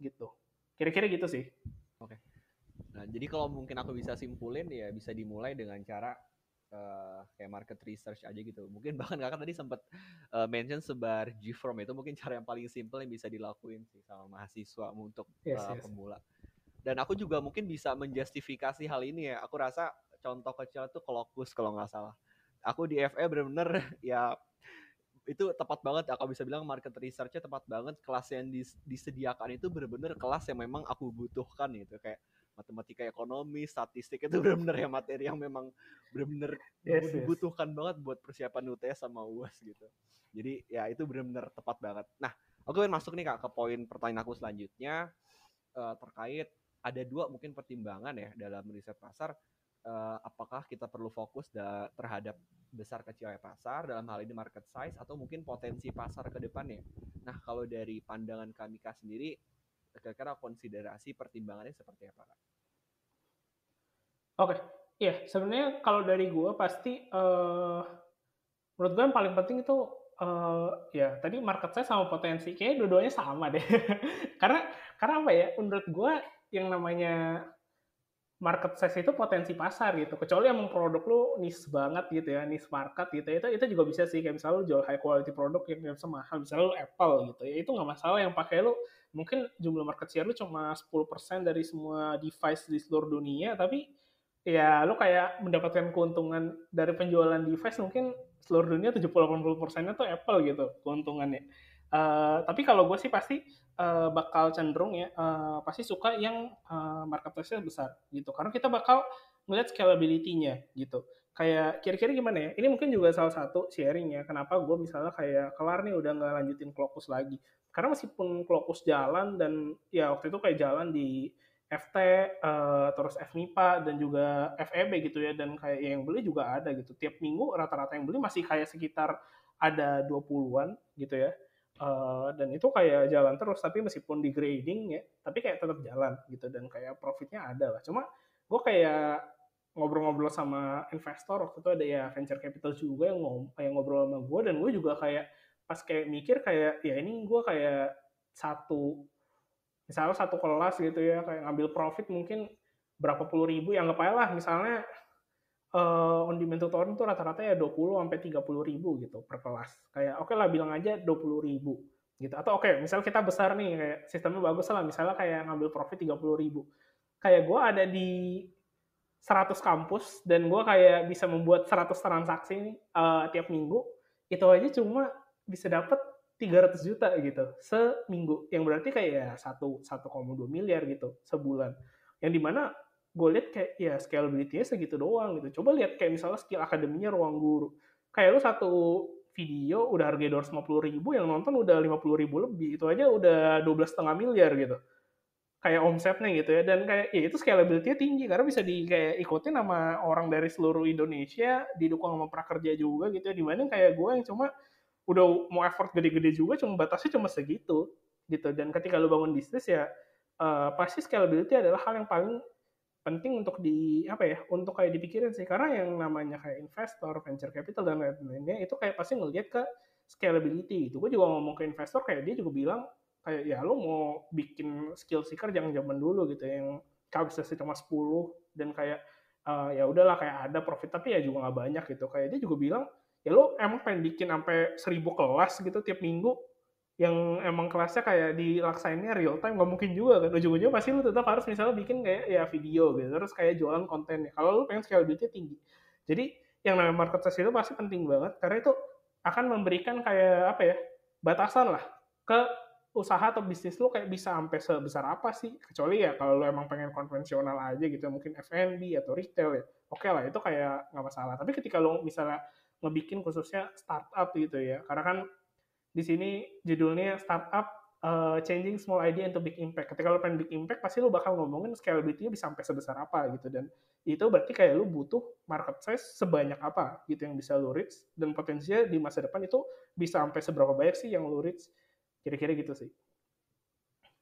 gitu. Kira-kira gitu sih. Nah jadi kalau mungkin aku bisa simpulin ya bisa dimulai dengan cara uh, kayak market research aja gitu. Mungkin bahkan kakak tadi sempat uh, mention sebar G-form itu mungkin cara yang paling simple yang bisa dilakuin sih sama mahasiswa untuk yes, uh, yes. pemula. Dan aku juga mungkin bisa menjustifikasi hal ini ya. Aku rasa contoh kecil itu Clokus kalau nggak salah. Aku di FE bener-bener ya itu tepat banget. Aku bisa bilang market researchnya tepat banget. Kelas yang dis disediakan itu bener-bener kelas yang memang aku butuhkan gitu. Kayak matematika ekonomi statistik itu bener-bener ya materi yang memang bener-bener yes, dibutuhkan yes. banget buat persiapan UTS sama UAS gitu jadi ya itu bener-bener tepat banget nah aku ingin masuk nih kak ke poin pertanyaan aku selanjutnya uh, terkait ada dua mungkin pertimbangan ya dalam riset pasar uh, apakah kita perlu fokus terhadap besar kecilnya pasar dalam hal ini market size atau mungkin potensi pasar ke depannya. Nah, kalau dari pandangan kami Kak sendiri kira-kira konsiderasi pertimbangannya seperti apa Kak? Oke, iya sebenarnya kalau dari gue pasti uh, menurut gue yang paling penting itu uh, ya tadi market size sama potensi kayaknya dua-duanya sama deh. karena karena apa ya? Menurut gue yang namanya market size itu potensi pasar gitu. Kecuali emang produk lu niche banget gitu ya, niche market gitu. Itu itu juga bisa sih kayak misalnya lu jual high quality produk yang bisa mahal, misalnya lu Apple gitu ya. Itu nggak masalah yang pakai lu mungkin jumlah market share lu cuma 10% dari semua device di seluruh dunia, tapi ya lu kayak mendapatkan keuntungan dari penjualan device mungkin seluruh dunia 70-80 persennya tuh Apple gitu keuntungannya. Uh, tapi kalau gue sih pasti uh, bakal cenderung ya uh, pasti suka yang uh, marketplace-nya besar gitu. Karena kita bakal melihat scalability-nya gitu. Kayak kira-kira gimana ya? Ini mungkin juga salah satu sharing ya kenapa gue misalnya kayak kelar nih udah nggak lanjutin Klokus lagi. Karena meskipun Klokus jalan dan ya waktu itu kayak jalan di FT uh, terus FMIPA dan juga FEB gitu ya. Dan kayak yang beli juga ada gitu. Tiap minggu rata-rata yang beli masih kayak sekitar ada 20-an gitu ya. Uh, dan itu kayak jalan terus tapi meskipun di grading ya tapi kayak tetap jalan gitu. Dan kayak profitnya ada lah. Cuma gue kayak ngobrol-ngobrol sama investor waktu itu ada ya venture capital juga yang ngom yang ngobrol sama gue dan gue juga kayak pas kayak mikir kayak ya ini gue kayak satu misalnya satu kelas gitu ya kayak ngambil profit mungkin berapa puluh ribu yang nggak lah misalnya uh, on demand tutoring itu rata-rata ya 20 sampai 30 ribu gitu per kelas. Kayak oke okay lah bilang aja 20 ribu gitu. Atau oke okay, misal kita besar nih kayak sistemnya bagus lah misalnya kayak ngambil profit 30 ribu. Kayak gue ada di 100 kampus dan gue kayak bisa membuat 100 transaksi uh, tiap minggu itu aja cuma bisa dapat 300 juta gitu seminggu. Yang berarti kayak ya satu 1,2 miliar gitu sebulan. Yang di mana gue lihat kayak ya scalability-nya segitu doang gitu. Coba lihat kayak misalnya skill akademinya ruang guru. Kayak lu satu video udah harga dua puluh ribu yang nonton udah 50 ribu lebih. Itu aja udah 12 setengah miliar gitu. Kayak omsetnya gitu ya. Dan kayak ya itu scalability-nya tinggi. Karena bisa di kayak ikutin sama orang dari seluruh Indonesia didukung sama prakerja juga gitu ya. Di mana kayak gue yang cuma udah mau effort gede-gede juga cuma batasnya cuma segitu gitu. Dan ketika lu bangun bisnis ya uh, pasti scalability adalah hal yang paling penting untuk di apa ya untuk kayak dipikirin sih. Karena yang namanya kayak investor venture capital dan lain-lainnya itu kayak pasti ngelihat ke scalability gitu. Gue juga ngomong ke investor kayak dia juga bilang kayak ya lo mau bikin skill seeker jangan zaman dulu gitu. Yang kapasitasnya cuma 10 dan kayak uh, ya udahlah kayak ada profit tapi ya juga nggak banyak gitu. Kayak dia juga bilang ya lo emang pengen bikin sampai seribu kelas gitu tiap minggu yang emang kelasnya kayak dilaksainnya real time nggak mungkin juga kan. Ujung-ujungnya pasti lo tetap harus misalnya bikin kayak ya video gitu terus kayak jualan kontennya. Kalau lo pengen scalability tinggi. Jadi yang namanya market size itu pasti penting banget karena itu akan memberikan kayak apa ya batasan lah ke usaha atau bisnis lo kayak bisa sampai sebesar apa sih. Kecuali ya kalau lo emang pengen konvensional aja gitu mungkin F&B atau retail ya oke okay lah itu kayak nggak masalah. Tapi ketika lo misalnya ngebikin khususnya startup gitu ya. Karena kan di sini judulnya startup uh, changing small idea into big impact. Ketika lo pengen big impact, pasti lo bakal ngomongin scalability-nya bisa sampai sebesar apa gitu. Dan itu berarti kayak lo butuh market size sebanyak apa gitu yang bisa lo reach. Dan potensinya di masa depan itu bisa sampai seberapa banyak sih yang lo reach. Kira-kira gitu sih.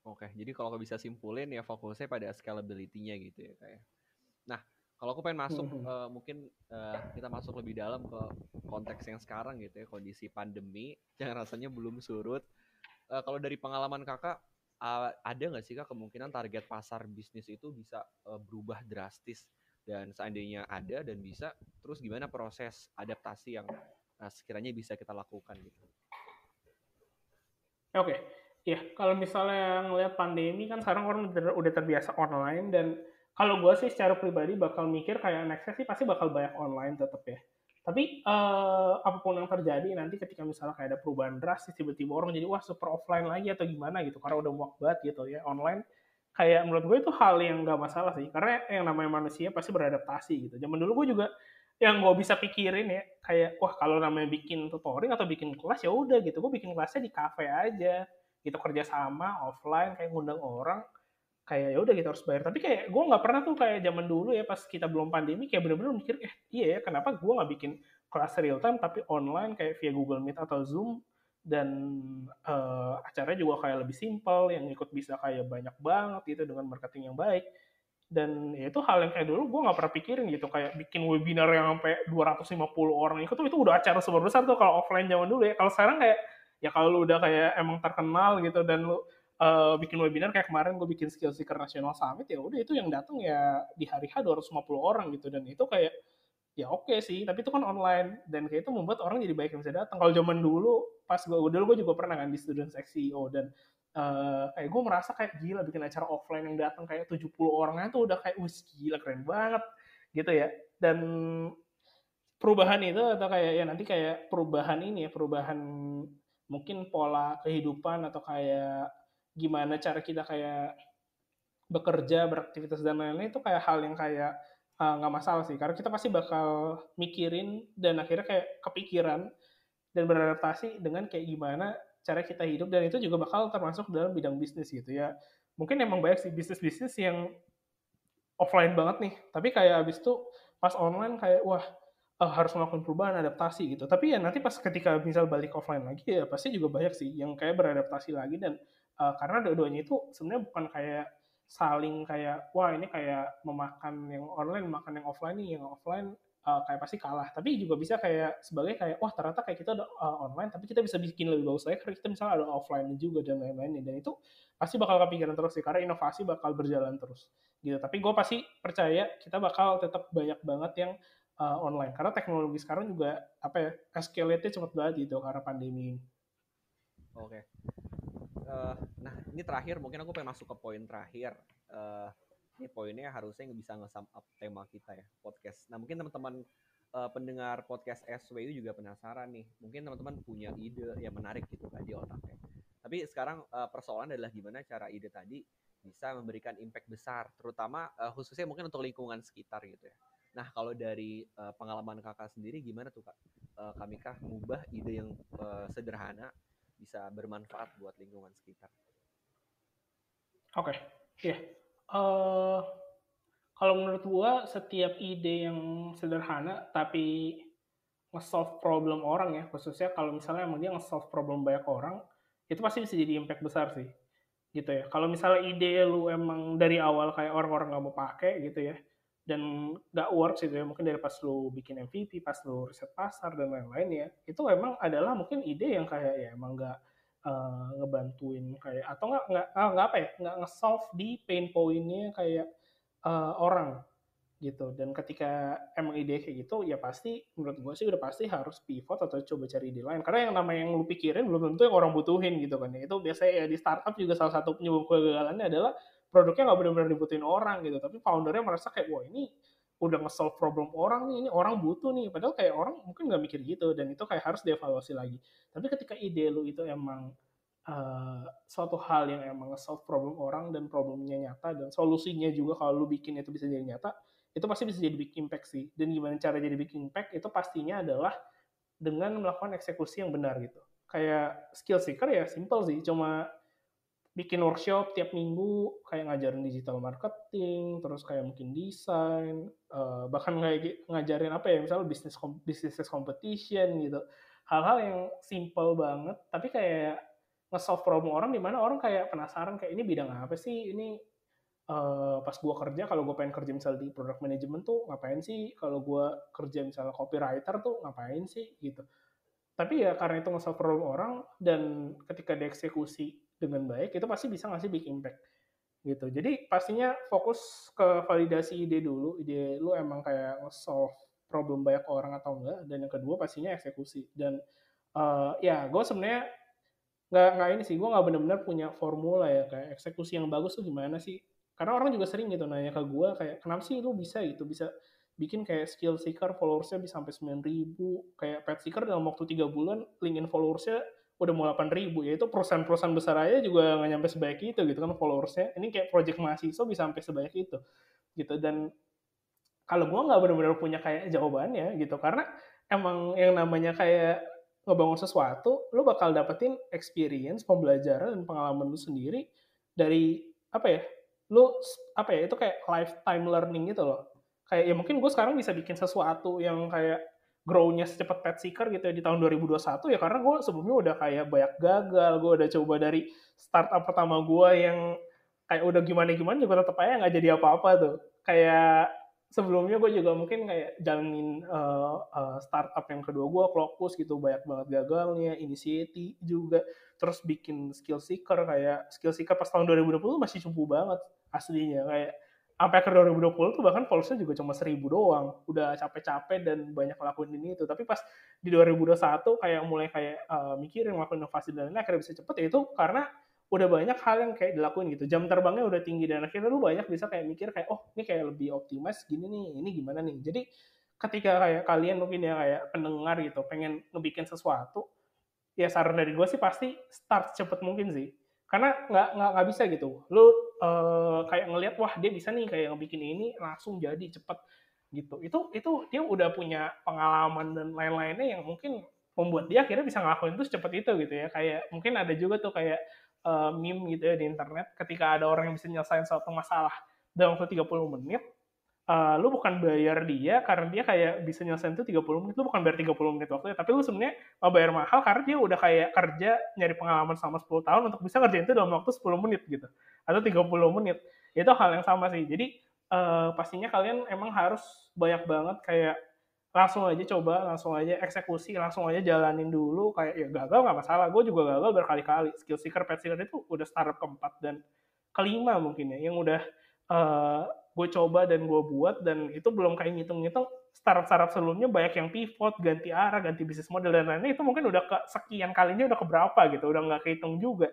Oke, jadi kalau bisa simpulin ya fokusnya pada scalability-nya gitu ya kayak. Ya. Nah, kalau aku pengen masuk hmm. uh, mungkin uh, kita masuk lebih dalam ke konteks yang sekarang gitu ya kondisi pandemi yang rasanya belum surut. Uh, kalau dari pengalaman kakak uh, ada nggak sih kak kemungkinan target pasar bisnis itu bisa uh, berubah drastis dan seandainya ada dan bisa terus gimana proses adaptasi yang uh, sekiranya bisa kita lakukan gitu? Oke, okay. ya kalau misalnya ngelihat pandemi kan sekarang orang udah terbiasa online dan kalau gue sih secara pribadi bakal mikir kayak nextnya sih pasti bakal banyak online tetap ya. Tapi uh, apa pun yang terjadi nanti ketika misalnya kayak ada perubahan drastis tiba-tiba orang jadi wah super offline lagi atau gimana gitu. Karena udah muak banget gitu ya online. Kayak menurut gue itu hal yang gak masalah sih. Karena yang namanya manusia pasti beradaptasi gitu. Zaman dulu gue juga yang gue bisa pikirin ya kayak wah kalau namanya bikin tutoring atau bikin kelas ya udah gitu. Gue bikin kelasnya di cafe aja. Gitu kerja sama offline kayak ngundang orang kayak ya udah kita harus bayar. Tapi kayak gue nggak pernah tuh kayak zaman dulu ya pas kita belum pandemi kayak bener-bener mikir eh iya ya kenapa gue nggak bikin kelas real time tapi online kayak via Google Meet atau Zoom? Dan uh, acaranya juga kayak lebih simpel yang ikut bisa kayak banyak banget gitu dengan marketing yang baik. Dan ya itu hal yang kayak dulu gue nggak pernah pikirin gitu kayak bikin webinar yang sampai 250 orang ikut tuh itu udah acara super besar tuh kalau offline zaman dulu ya. Kalau sekarang kayak ya kalau lu udah kayak emang terkenal gitu dan lu uh, bikin webinar kayak kemarin gue bikin skill seeker nasional summit ya udah itu yang datang ya di hari H 250 orang gitu. Dan itu kayak ya oke okay sih tapi itu kan online. Dan kayak itu membuat orang jadi baik yang bisa datang. Kalau zaman dulu pas gue dulu gue juga pernah kan di student CEO dan uh, kayak gue merasa kayak gila bikin acara offline yang datang kayak 70 orangnya tuh udah kayak wih gila keren banget. Gitu ya. Dan perubahan itu atau kayak ya nanti kayak perubahan ini ya perubahan mungkin pola kehidupan atau kayak gimana cara kita kayak bekerja, beraktivitas dan lain-lain itu kayak hal yang kayak eh, nggak uh, masalah sih. Karena kita pasti bakal mikirin dan akhirnya kayak kepikiran dan beradaptasi dengan kayak gimana cara kita hidup. Dan itu juga bakal termasuk dalam bidang bisnis gitu ya. Mungkin emang banyak sih bisnis-bisnis yang offline banget nih. Tapi kayak abis itu pas online kayak wah uh, harus melakukan perubahan adaptasi gitu. Tapi ya nanti pas ketika misal balik offline lagi ya pasti juga banyak sih yang kayak beradaptasi lagi dan uh, karena dua-duanya itu sebenarnya bukan kayak saling kayak wah ini kayak memakan yang online makan yang offline nih yang offline uh, kayak pasti kalah tapi juga bisa kayak sebagai kayak wah ternyata kayak kita ada uh, online tapi kita bisa bikin lebih bagus lagi karena kita misalnya ada offline juga dan lain-lain dan itu pasti bakal kepikiran terus sih karena inovasi bakal berjalan terus gitu tapi gue pasti percaya kita bakal tetap banyak banget yang uh, online karena teknologi sekarang juga apa ya escalate-nya cepat banget gitu karena pandemi ini. Oke. Okay. Uh, nah ini terakhir mungkin aku pengen masuk ke poin terakhir. Uh, ini poinnya harusnya bisa nge-sum up tema kita ya podcast. Nah mungkin teman-teman uh, pendengar podcast SWU juga penasaran nih. Mungkin teman-teman punya ide yang menarik gitu kan di otaknya. Tapi sekarang uh, persoalan adalah gimana cara ide tadi bisa memberikan impact besar, terutama uh, khususnya mungkin untuk lingkungan sekitar gitu ya. Nah, kalau dari uh, pengalaman kakak sendiri gimana tuh kak? Uh, kami kah mengubah ide yang uh, sederhana bisa bermanfaat buat lingkungan sekitar? Oke, okay. iya. Uh, kalau menurut gua setiap ide yang sederhana tapi nge-solve problem orang ya, khususnya kalau misalnya emang dia nge-solve problem banyak orang, itu pasti bisa jadi impact besar sih. Gitu ya. Kalau misalnya ide lu emang dari awal kayak orang-orang nggak mau pakai gitu ya, dan nggak works gitu ya. Mungkin dari pas lu bikin MVP pas lu riset pasar dan lain-lain ya. Itu emang adalah mungkin ide yang kayak ya emang nggak uh, ngebantuin kayak atau nggak nggak ah, nggak apa ya nggak nge-solve di pain pointnya kayak uh, orang gitu. Dan ketika emang ide kayak gitu ya pasti menurut gue sih udah pasti harus pivot atau coba cari ide lain. Karena yang namanya yang lu pikirin belum tentu yang orang butuhin gitu kan ya. Itu biasanya ya di startup juga salah satu penyebab kegagalannya adalah produknya nggak benar-benar dibutuhin orang gitu. Tapi foundernya merasa kayak wah ini udah nge-solve problem orang nih ini orang butuh nih. Padahal kayak orang mungkin nggak mikir gitu dan itu kayak harus dievaluasi lagi. Tapi ketika ide lu itu emang uh, suatu hal yang emang nge-solve problem orang dan problemnya nyata dan solusinya juga kalau lu bikin itu bisa jadi nyata itu pasti bisa jadi big impact sih. Dan gimana cara jadi big impact itu pastinya adalah dengan melakukan eksekusi yang benar gitu. Kayak skill seeker ya simple sih cuma bikin workshop tiap minggu kayak ngajarin digital marketing terus kayak mungkin desain uh, bahkan kayak ngajarin apa ya misalnya bisnis bisnis competition gitu. Hal-hal yang simple banget tapi kayak nge-solve problem orang di mana orang kayak penasaran kayak ini bidang apa sih? Ini uh, pas gua kerja kalau gua pengen kerja misalnya di product management tuh ngapain sih? Kalau gua kerja misalnya copywriter tuh ngapain sih? Gitu. Tapi ya karena itu nge-solve problem orang dan ketika dieksekusi dengan baik itu pasti bisa ngasih big impact gitu. Jadi pastinya fokus ke validasi ide dulu ide lu emang kayak solve problem banyak orang atau enggak dan yang kedua pastinya eksekusi. Dan uh, ya gue sebenarnya nggak nggak ini sih gue nggak benar-benar punya formula ya kayak eksekusi yang bagus tuh gimana sih? Karena orang juga sering gitu nanya ke gue kayak kenapa sih lu bisa gitu? Bisa bikin kayak skill seeker followersnya bisa sampai sembilan ribu? Kayak pet seeker dalam waktu tiga bulan linkin followersnya udah mau 8 ribu ya itu perusahaan-perusahaan besar aja juga nggak nyampe sebanyak itu gitu kan followersnya. Ini kayak project mahasiswa bisa sampai sebanyak itu gitu. Dan kalau gue nggak benar-benar punya kayak jawabannya gitu karena emang yang namanya kayak ngebangun sesuatu lo bakal dapetin experience pembelajaran dan pengalaman lu sendiri dari apa ya lu apa ya itu kayak lifetime learning gitu loh. Kayak ya mungkin gue sekarang bisa bikin sesuatu yang kayak grow-nya secepat pet seeker gitu ya di tahun 2021 ya karena gue sebelumnya udah kayak banyak gagal gue udah coba dari startup pertama gue yang kayak udah gimana gimana juga tetap aja nggak jadi apa-apa tuh. Kayak sebelumnya gue juga mungkin kayak jalanin uh, uh, startup yang kedua gue Clockpush gitu banyak banget gagalnya initiative juga terus bikin skill seeker kayak skill seeker pas tahun 2020 masih cupu banget aslinya kayak sampai ke 2020 tuh bahkan followersnya juga cuma seribu doang. Udah capek-capek dan banyak ngelakuin ini itu. Tapi pas di 2021 kayak mulai kayak uh, mikirin ngelakuin inovasi dan lain akhirnya bisa cepet. Ya itu karena udah banyak hal yang kayak dilakuin gitu. Jam terbangnya udah tinggi dan akhirnya lu banyak bisa kayak mikir kayak oh ini kayak lebih optimis gini nih ini gimana nih? Jadi ketika kayak kalian mungkin ya kayak pendengar gitu pengen ngebikin sesuatu ya saran dari gue sih pasti start cepet mungkin sih karena nggak nggak nggak bisa gitu. Lu uh, kayak ngelihat wah dia bisa nih kayak ngebikin ini langsung jadi cepet gitu. Itu itu dia udah punya pengalaman dan lain-lainnya yang mungkin membuat dia akhirnya bisa ngelakuin itu secepat itu gitu ya. Kayak mungkin ada juga tuh kayak uh, meme gitu ya di internet ketika ada orang yang bisa nyelesain suatu masalah dalam waktu 30 menit uh, lu bukan bayar dia karena dia kayak bisa nyelesain itu 30 menit lu bukan bayar 30 menit waktu tapi lu sebenarnya mau bayar mahal karena dia udah kayak kerja nyari pengalaman selama 10 tahun untuk bisa kerjain itu dalam waktu 10 menit gitu atau 30 menit itu hal yang sama sih jadi uh, pastinya kalian emang harus banyak banget kayak langsung aja coba, langsung aja eksekusi, langsung aja jalanin dulu. Kayak ya gagal nggak masalah. Gue juga gagal berkali-kali. Skill seeker, pet seeker itu udah startup keempat dan kelima mungkin ya, yang udah uh, gue coba dan gue buat dan itu belum kayak ngitung-ngitung startup-startup sebelumnya banyak yang pivot, ganti arah, ganti bisnis model dan lain-lain itu mungkin udah ke sekian kalinya udah keberapa gitu, udah nggak kehitung juga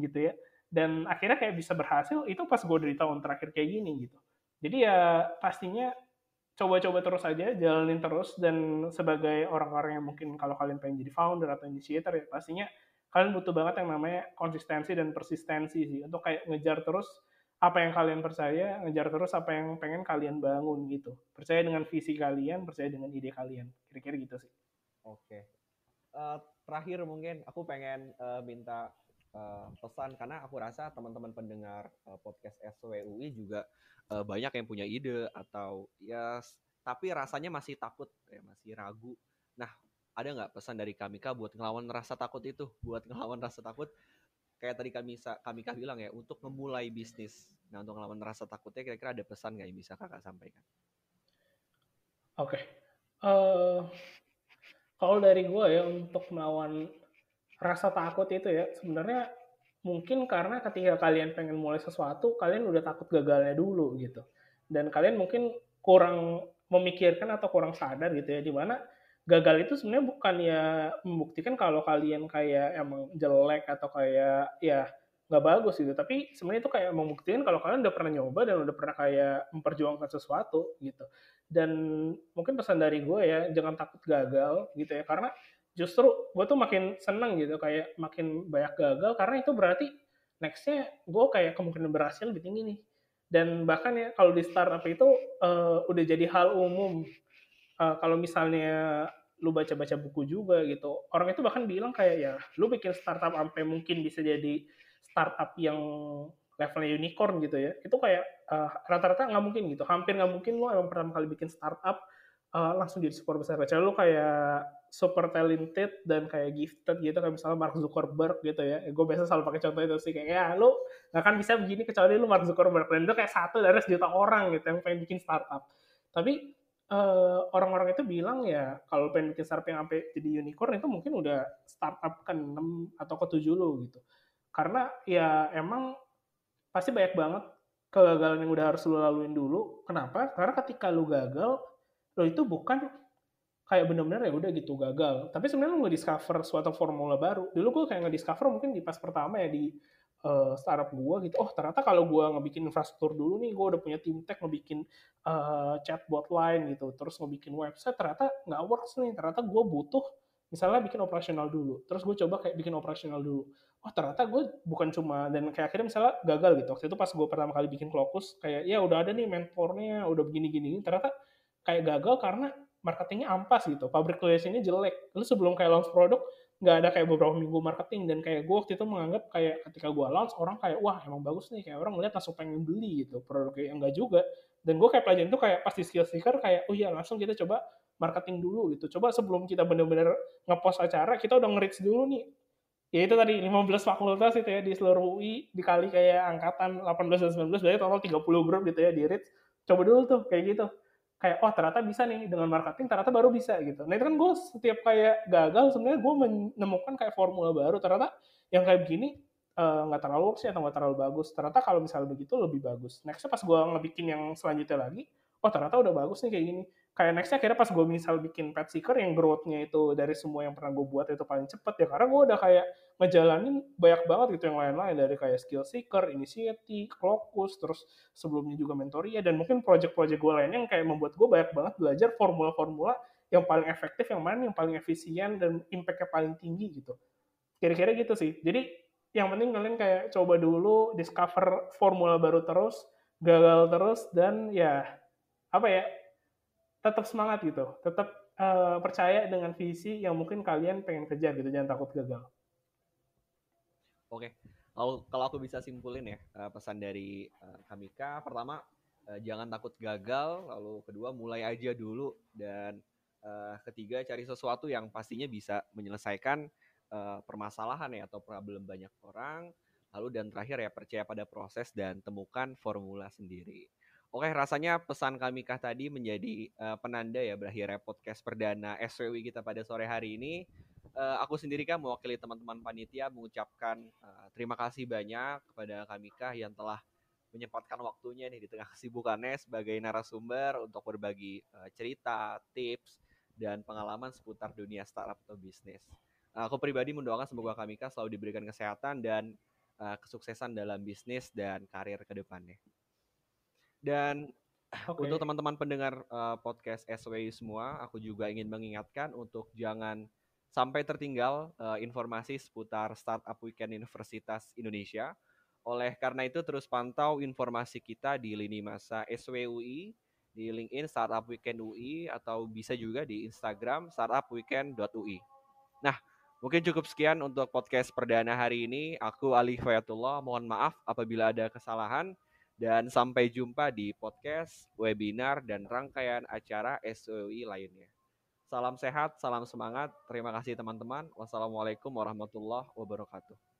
gitu ya. Dan akhirnya kayak bisa berhasil itu pas gue dari tahun terakhir kayak gini gitu. Jadi ya pastinya coba-coba terus aja, jalanin terus dan sebagai orang-orang yang mungkin kalau kalian pengen jadi founder atau initiator ya pastinya kalian butuh banget yang namanya konsistensi dan persistensi sih untuk kayak ngejar terus apa yang kalian percaya, ngejar terus apa yang pengen kalian bangun gitu. Percaya dengan visi kalian, percaya dengan ide kalian. Kira-kira gitu sih. Oke. Uh, terakhir mungkin aku pengen uh, minta uh, pesan karena aku rasa teman-teman pendengar uh, podcast SWUI juga uh, banyak yang punya ide atau ya tapi rasanya masih takut ya masih ragu nah ada nggak pesan dari Kamika buat ngelawan rasa takut itu buat ngelawan rasa takut kayak tadi kami Kamika bilang ya untuk memulai bisnis nah untuk ngelawan rasa takutnya kira-kira ada pesan nggak yang bisa kakak sampaikan oke okay. uh, eh, kalau dari gue ya untuk melawan rasa takut itu ya sebenarnya mungkin karena ketika kalian pengen mulai sesuatu, kalian udah takut gagalnya dulu gitu. Dan kalian mungkin kurang memikirkan atau kurang sadar gitu ya, di mana gagal itu sebenarnya bukan ya membuktikan kalau kalian kayak emang jelek atau kayak ya nggak bagus gitu. Tapi sebenarnya itu kayak membuktikan kalau kalian udah pernah nyoba dan udah pernah kayak memperjuangkan sesuatu gitu. Dan mungkin pesan dari gue ya jangan takut gagal gitu ya. Karena justru gue tuh makin seneng gitu kayak makin banyak gagal karena itu berarti nextnya gue kayak kemungkinan berhasil lebih tinggi nih. Dan bahkan ya kalau di startup itu uh, udah jadi hal umum uh, kalau misalnya lu baca-baca buku juga gitu orang itu bahkan bilang kayak ya lu bikin startup sampai mungkin bisa jadi startup yang levelnya unicorn gitu ya. Itu kayak uh, rata-rata nggak mungkin gitu. Hampir nggak mungkin lu emang pertama kali bikin startup uh, langsung jadi super besar. Kecuali lu kayak super talented dan kayak gifted gitu kayak misalnya Mark Zuckerberg gitu ya. Gue biasa selalu pakai contoh itu sih kayak ya lu nggak akan bisa begini kecuali lu Mark Zuckerberg. Dan itu kayak satu dari sejuta orang gitu yang pengen bikin startup. Tapi uh, orang-orang itu bilang ya kalau pengen bikin startup yang sampai jadi unicorn itu mungkin udah startup ke 6 atau ke 7 lo gitu karena ya emang pasti banyak banget kegagalan yang udah harus lu laluin dulu kenapa karena ketika lu gagal lo itu bukan kayak bener-bener ya udah gitu gagal. Tapi sebenarnya lo nge-discover suatu formula baru. Dulu gue kayak nge-discover mungkin di pas pertama ya di uh, startup gue gitu. Oh ternyata kalau gue ngebikin infrastruktur dulu nih, gue udah punya tim tech ngebikin uh, chatbot lain gitu. Terus ngebikin website, ternyata nggak works nih. Ternyata gue butuh misalnya bikin operasional dulu. Terus gue coba kayak bikin operasional dulu. Oh ternyata gue bukan cuma dan kayak akhirnya misalnya gagal gitu. Waktu itu pas gue pertama kali bikin Klokus, kayak ya udah ada nih mentornya, udah begini-gini. Ternyata kayak gagal karena marketingnya ampas gitu, public relationnya jelek. Lu sebelum kayak launch produk nggak ada kayak beberapa minggu marketing. Dan kayak gue waktu itu menganggap kayak ketika gue launch orang kayak wah emang bagus nih. Kayak orang ngeliat langsung pengen beli gitu produknya enggak juga. Dan gue kayak pelajarin itu kayak pasti skill seeker kayak oh iya langsung kita coba marketing dulu gitu. Coba sebelum kita bener-bener ngepost acara kita udah nge dulu nih. Ya itu tadi 15 fakultas itu ya di seluruh UI dikali kayak angkatan 18 dan 19 berarti total 30 grup gitu ya di reach coba dulu tuh kayak gitu kayak oh ternyata bisa nih dengan marketing ternyata baru bisa gitu. Nah itu kan gue setiap kayak gagal sebenarnya gue menemukan kayak formula baru ternyata yang kayak begini eh, nggak uh, terlalu sih atau nggak terlalu bagus. Ternyata kalau misalnya begitu lebih bagus. Nextnya pas gue ngebikin yang selanjutnya lagi, oh ternyata udah bagus nih kayak gini kayak nextnya kira pas gue misal bikin pet seeker yang growth-nya itu dari semua yang pernah gue buat itu paling cepet ya karena gue udah kayak ngejalanin banyak banget gitu yang lain-lain dari kayak skill seeker, initiative, Clokus, terus sebelumnya juga mentoria dan mungkin project-project gue lainnya yang kayak membuat gue banyak banget belajar formula-formula yang paling efektif, yang mana yang paling efisien dan impact-nya paling tinggi gitu. Kira-kira gitu sih. Jadi yang penting kalian kayak coba dulu discover formula baru terus, gagal terus dan ya apa ya tetap semangat gitu, tetap uh, percaya dengan visi yang mungkin kalian pengen kejar gitu, jangan takut gagal. Oke, Kalau kalau aku bisa simpulin ya uh, pesan dari uh, Kamika, pertama jangan takut gagal, lalu kedua mulai aja dulu dan uh, ketiga cari sesuatu yang pastinya bisa menyelesaikan uh, permasalahan ya atau problem banyak orang. Lalu dan terakhir ya percaya pada proses dan temukan formula sendiri. Oke, rasanya pesan kami kah tadi menjadi uh, penanda ya berakhirnya podcast perdana SWW kita pada sore hari ini uh, aku sendiri kan mewakili teman-teman panitia mengucapkan uh, terima kasih banyak kepada Kamika yang telah menyempatkan waktunya nih di tengah kesibukannya sebagai narasumber untuk berbagi uh, cerita, tips, dan pengalaman seputar dunia startup atau bisnis. Uh, aku pribadi mendoakan semoga Kamika selalu diberikan kesehatan dan uh, kesuksesan dalam bisnis dan karir ke depannya. Dan okay. untuk teman-teman pendengar uh, podcast SWI semua, aku juga ingin mengingatkan untuk jangan sampai tertinggal uh, informasi seputar Startup Weekend Universitas Indonesia. Oleh karena itu terus pantau informasi kita di lini masa SWUI, di LinkedIn Startup Weekend UI atau bisa juga di Instagram startupweekend.ui. Nah, mungkin cukup sekian untuk podcast perdana hari ini. Aku Ali Fayatullah, mohon maaf apabila ada kesalahan dan sampai jumpa di podcast, webinar dan rangkaian acara SWUI lainnya. Salam sehat, salam semangat. Terima kasih teman-teman. Wassalamualaikum warahmatullahi wabarakatuh.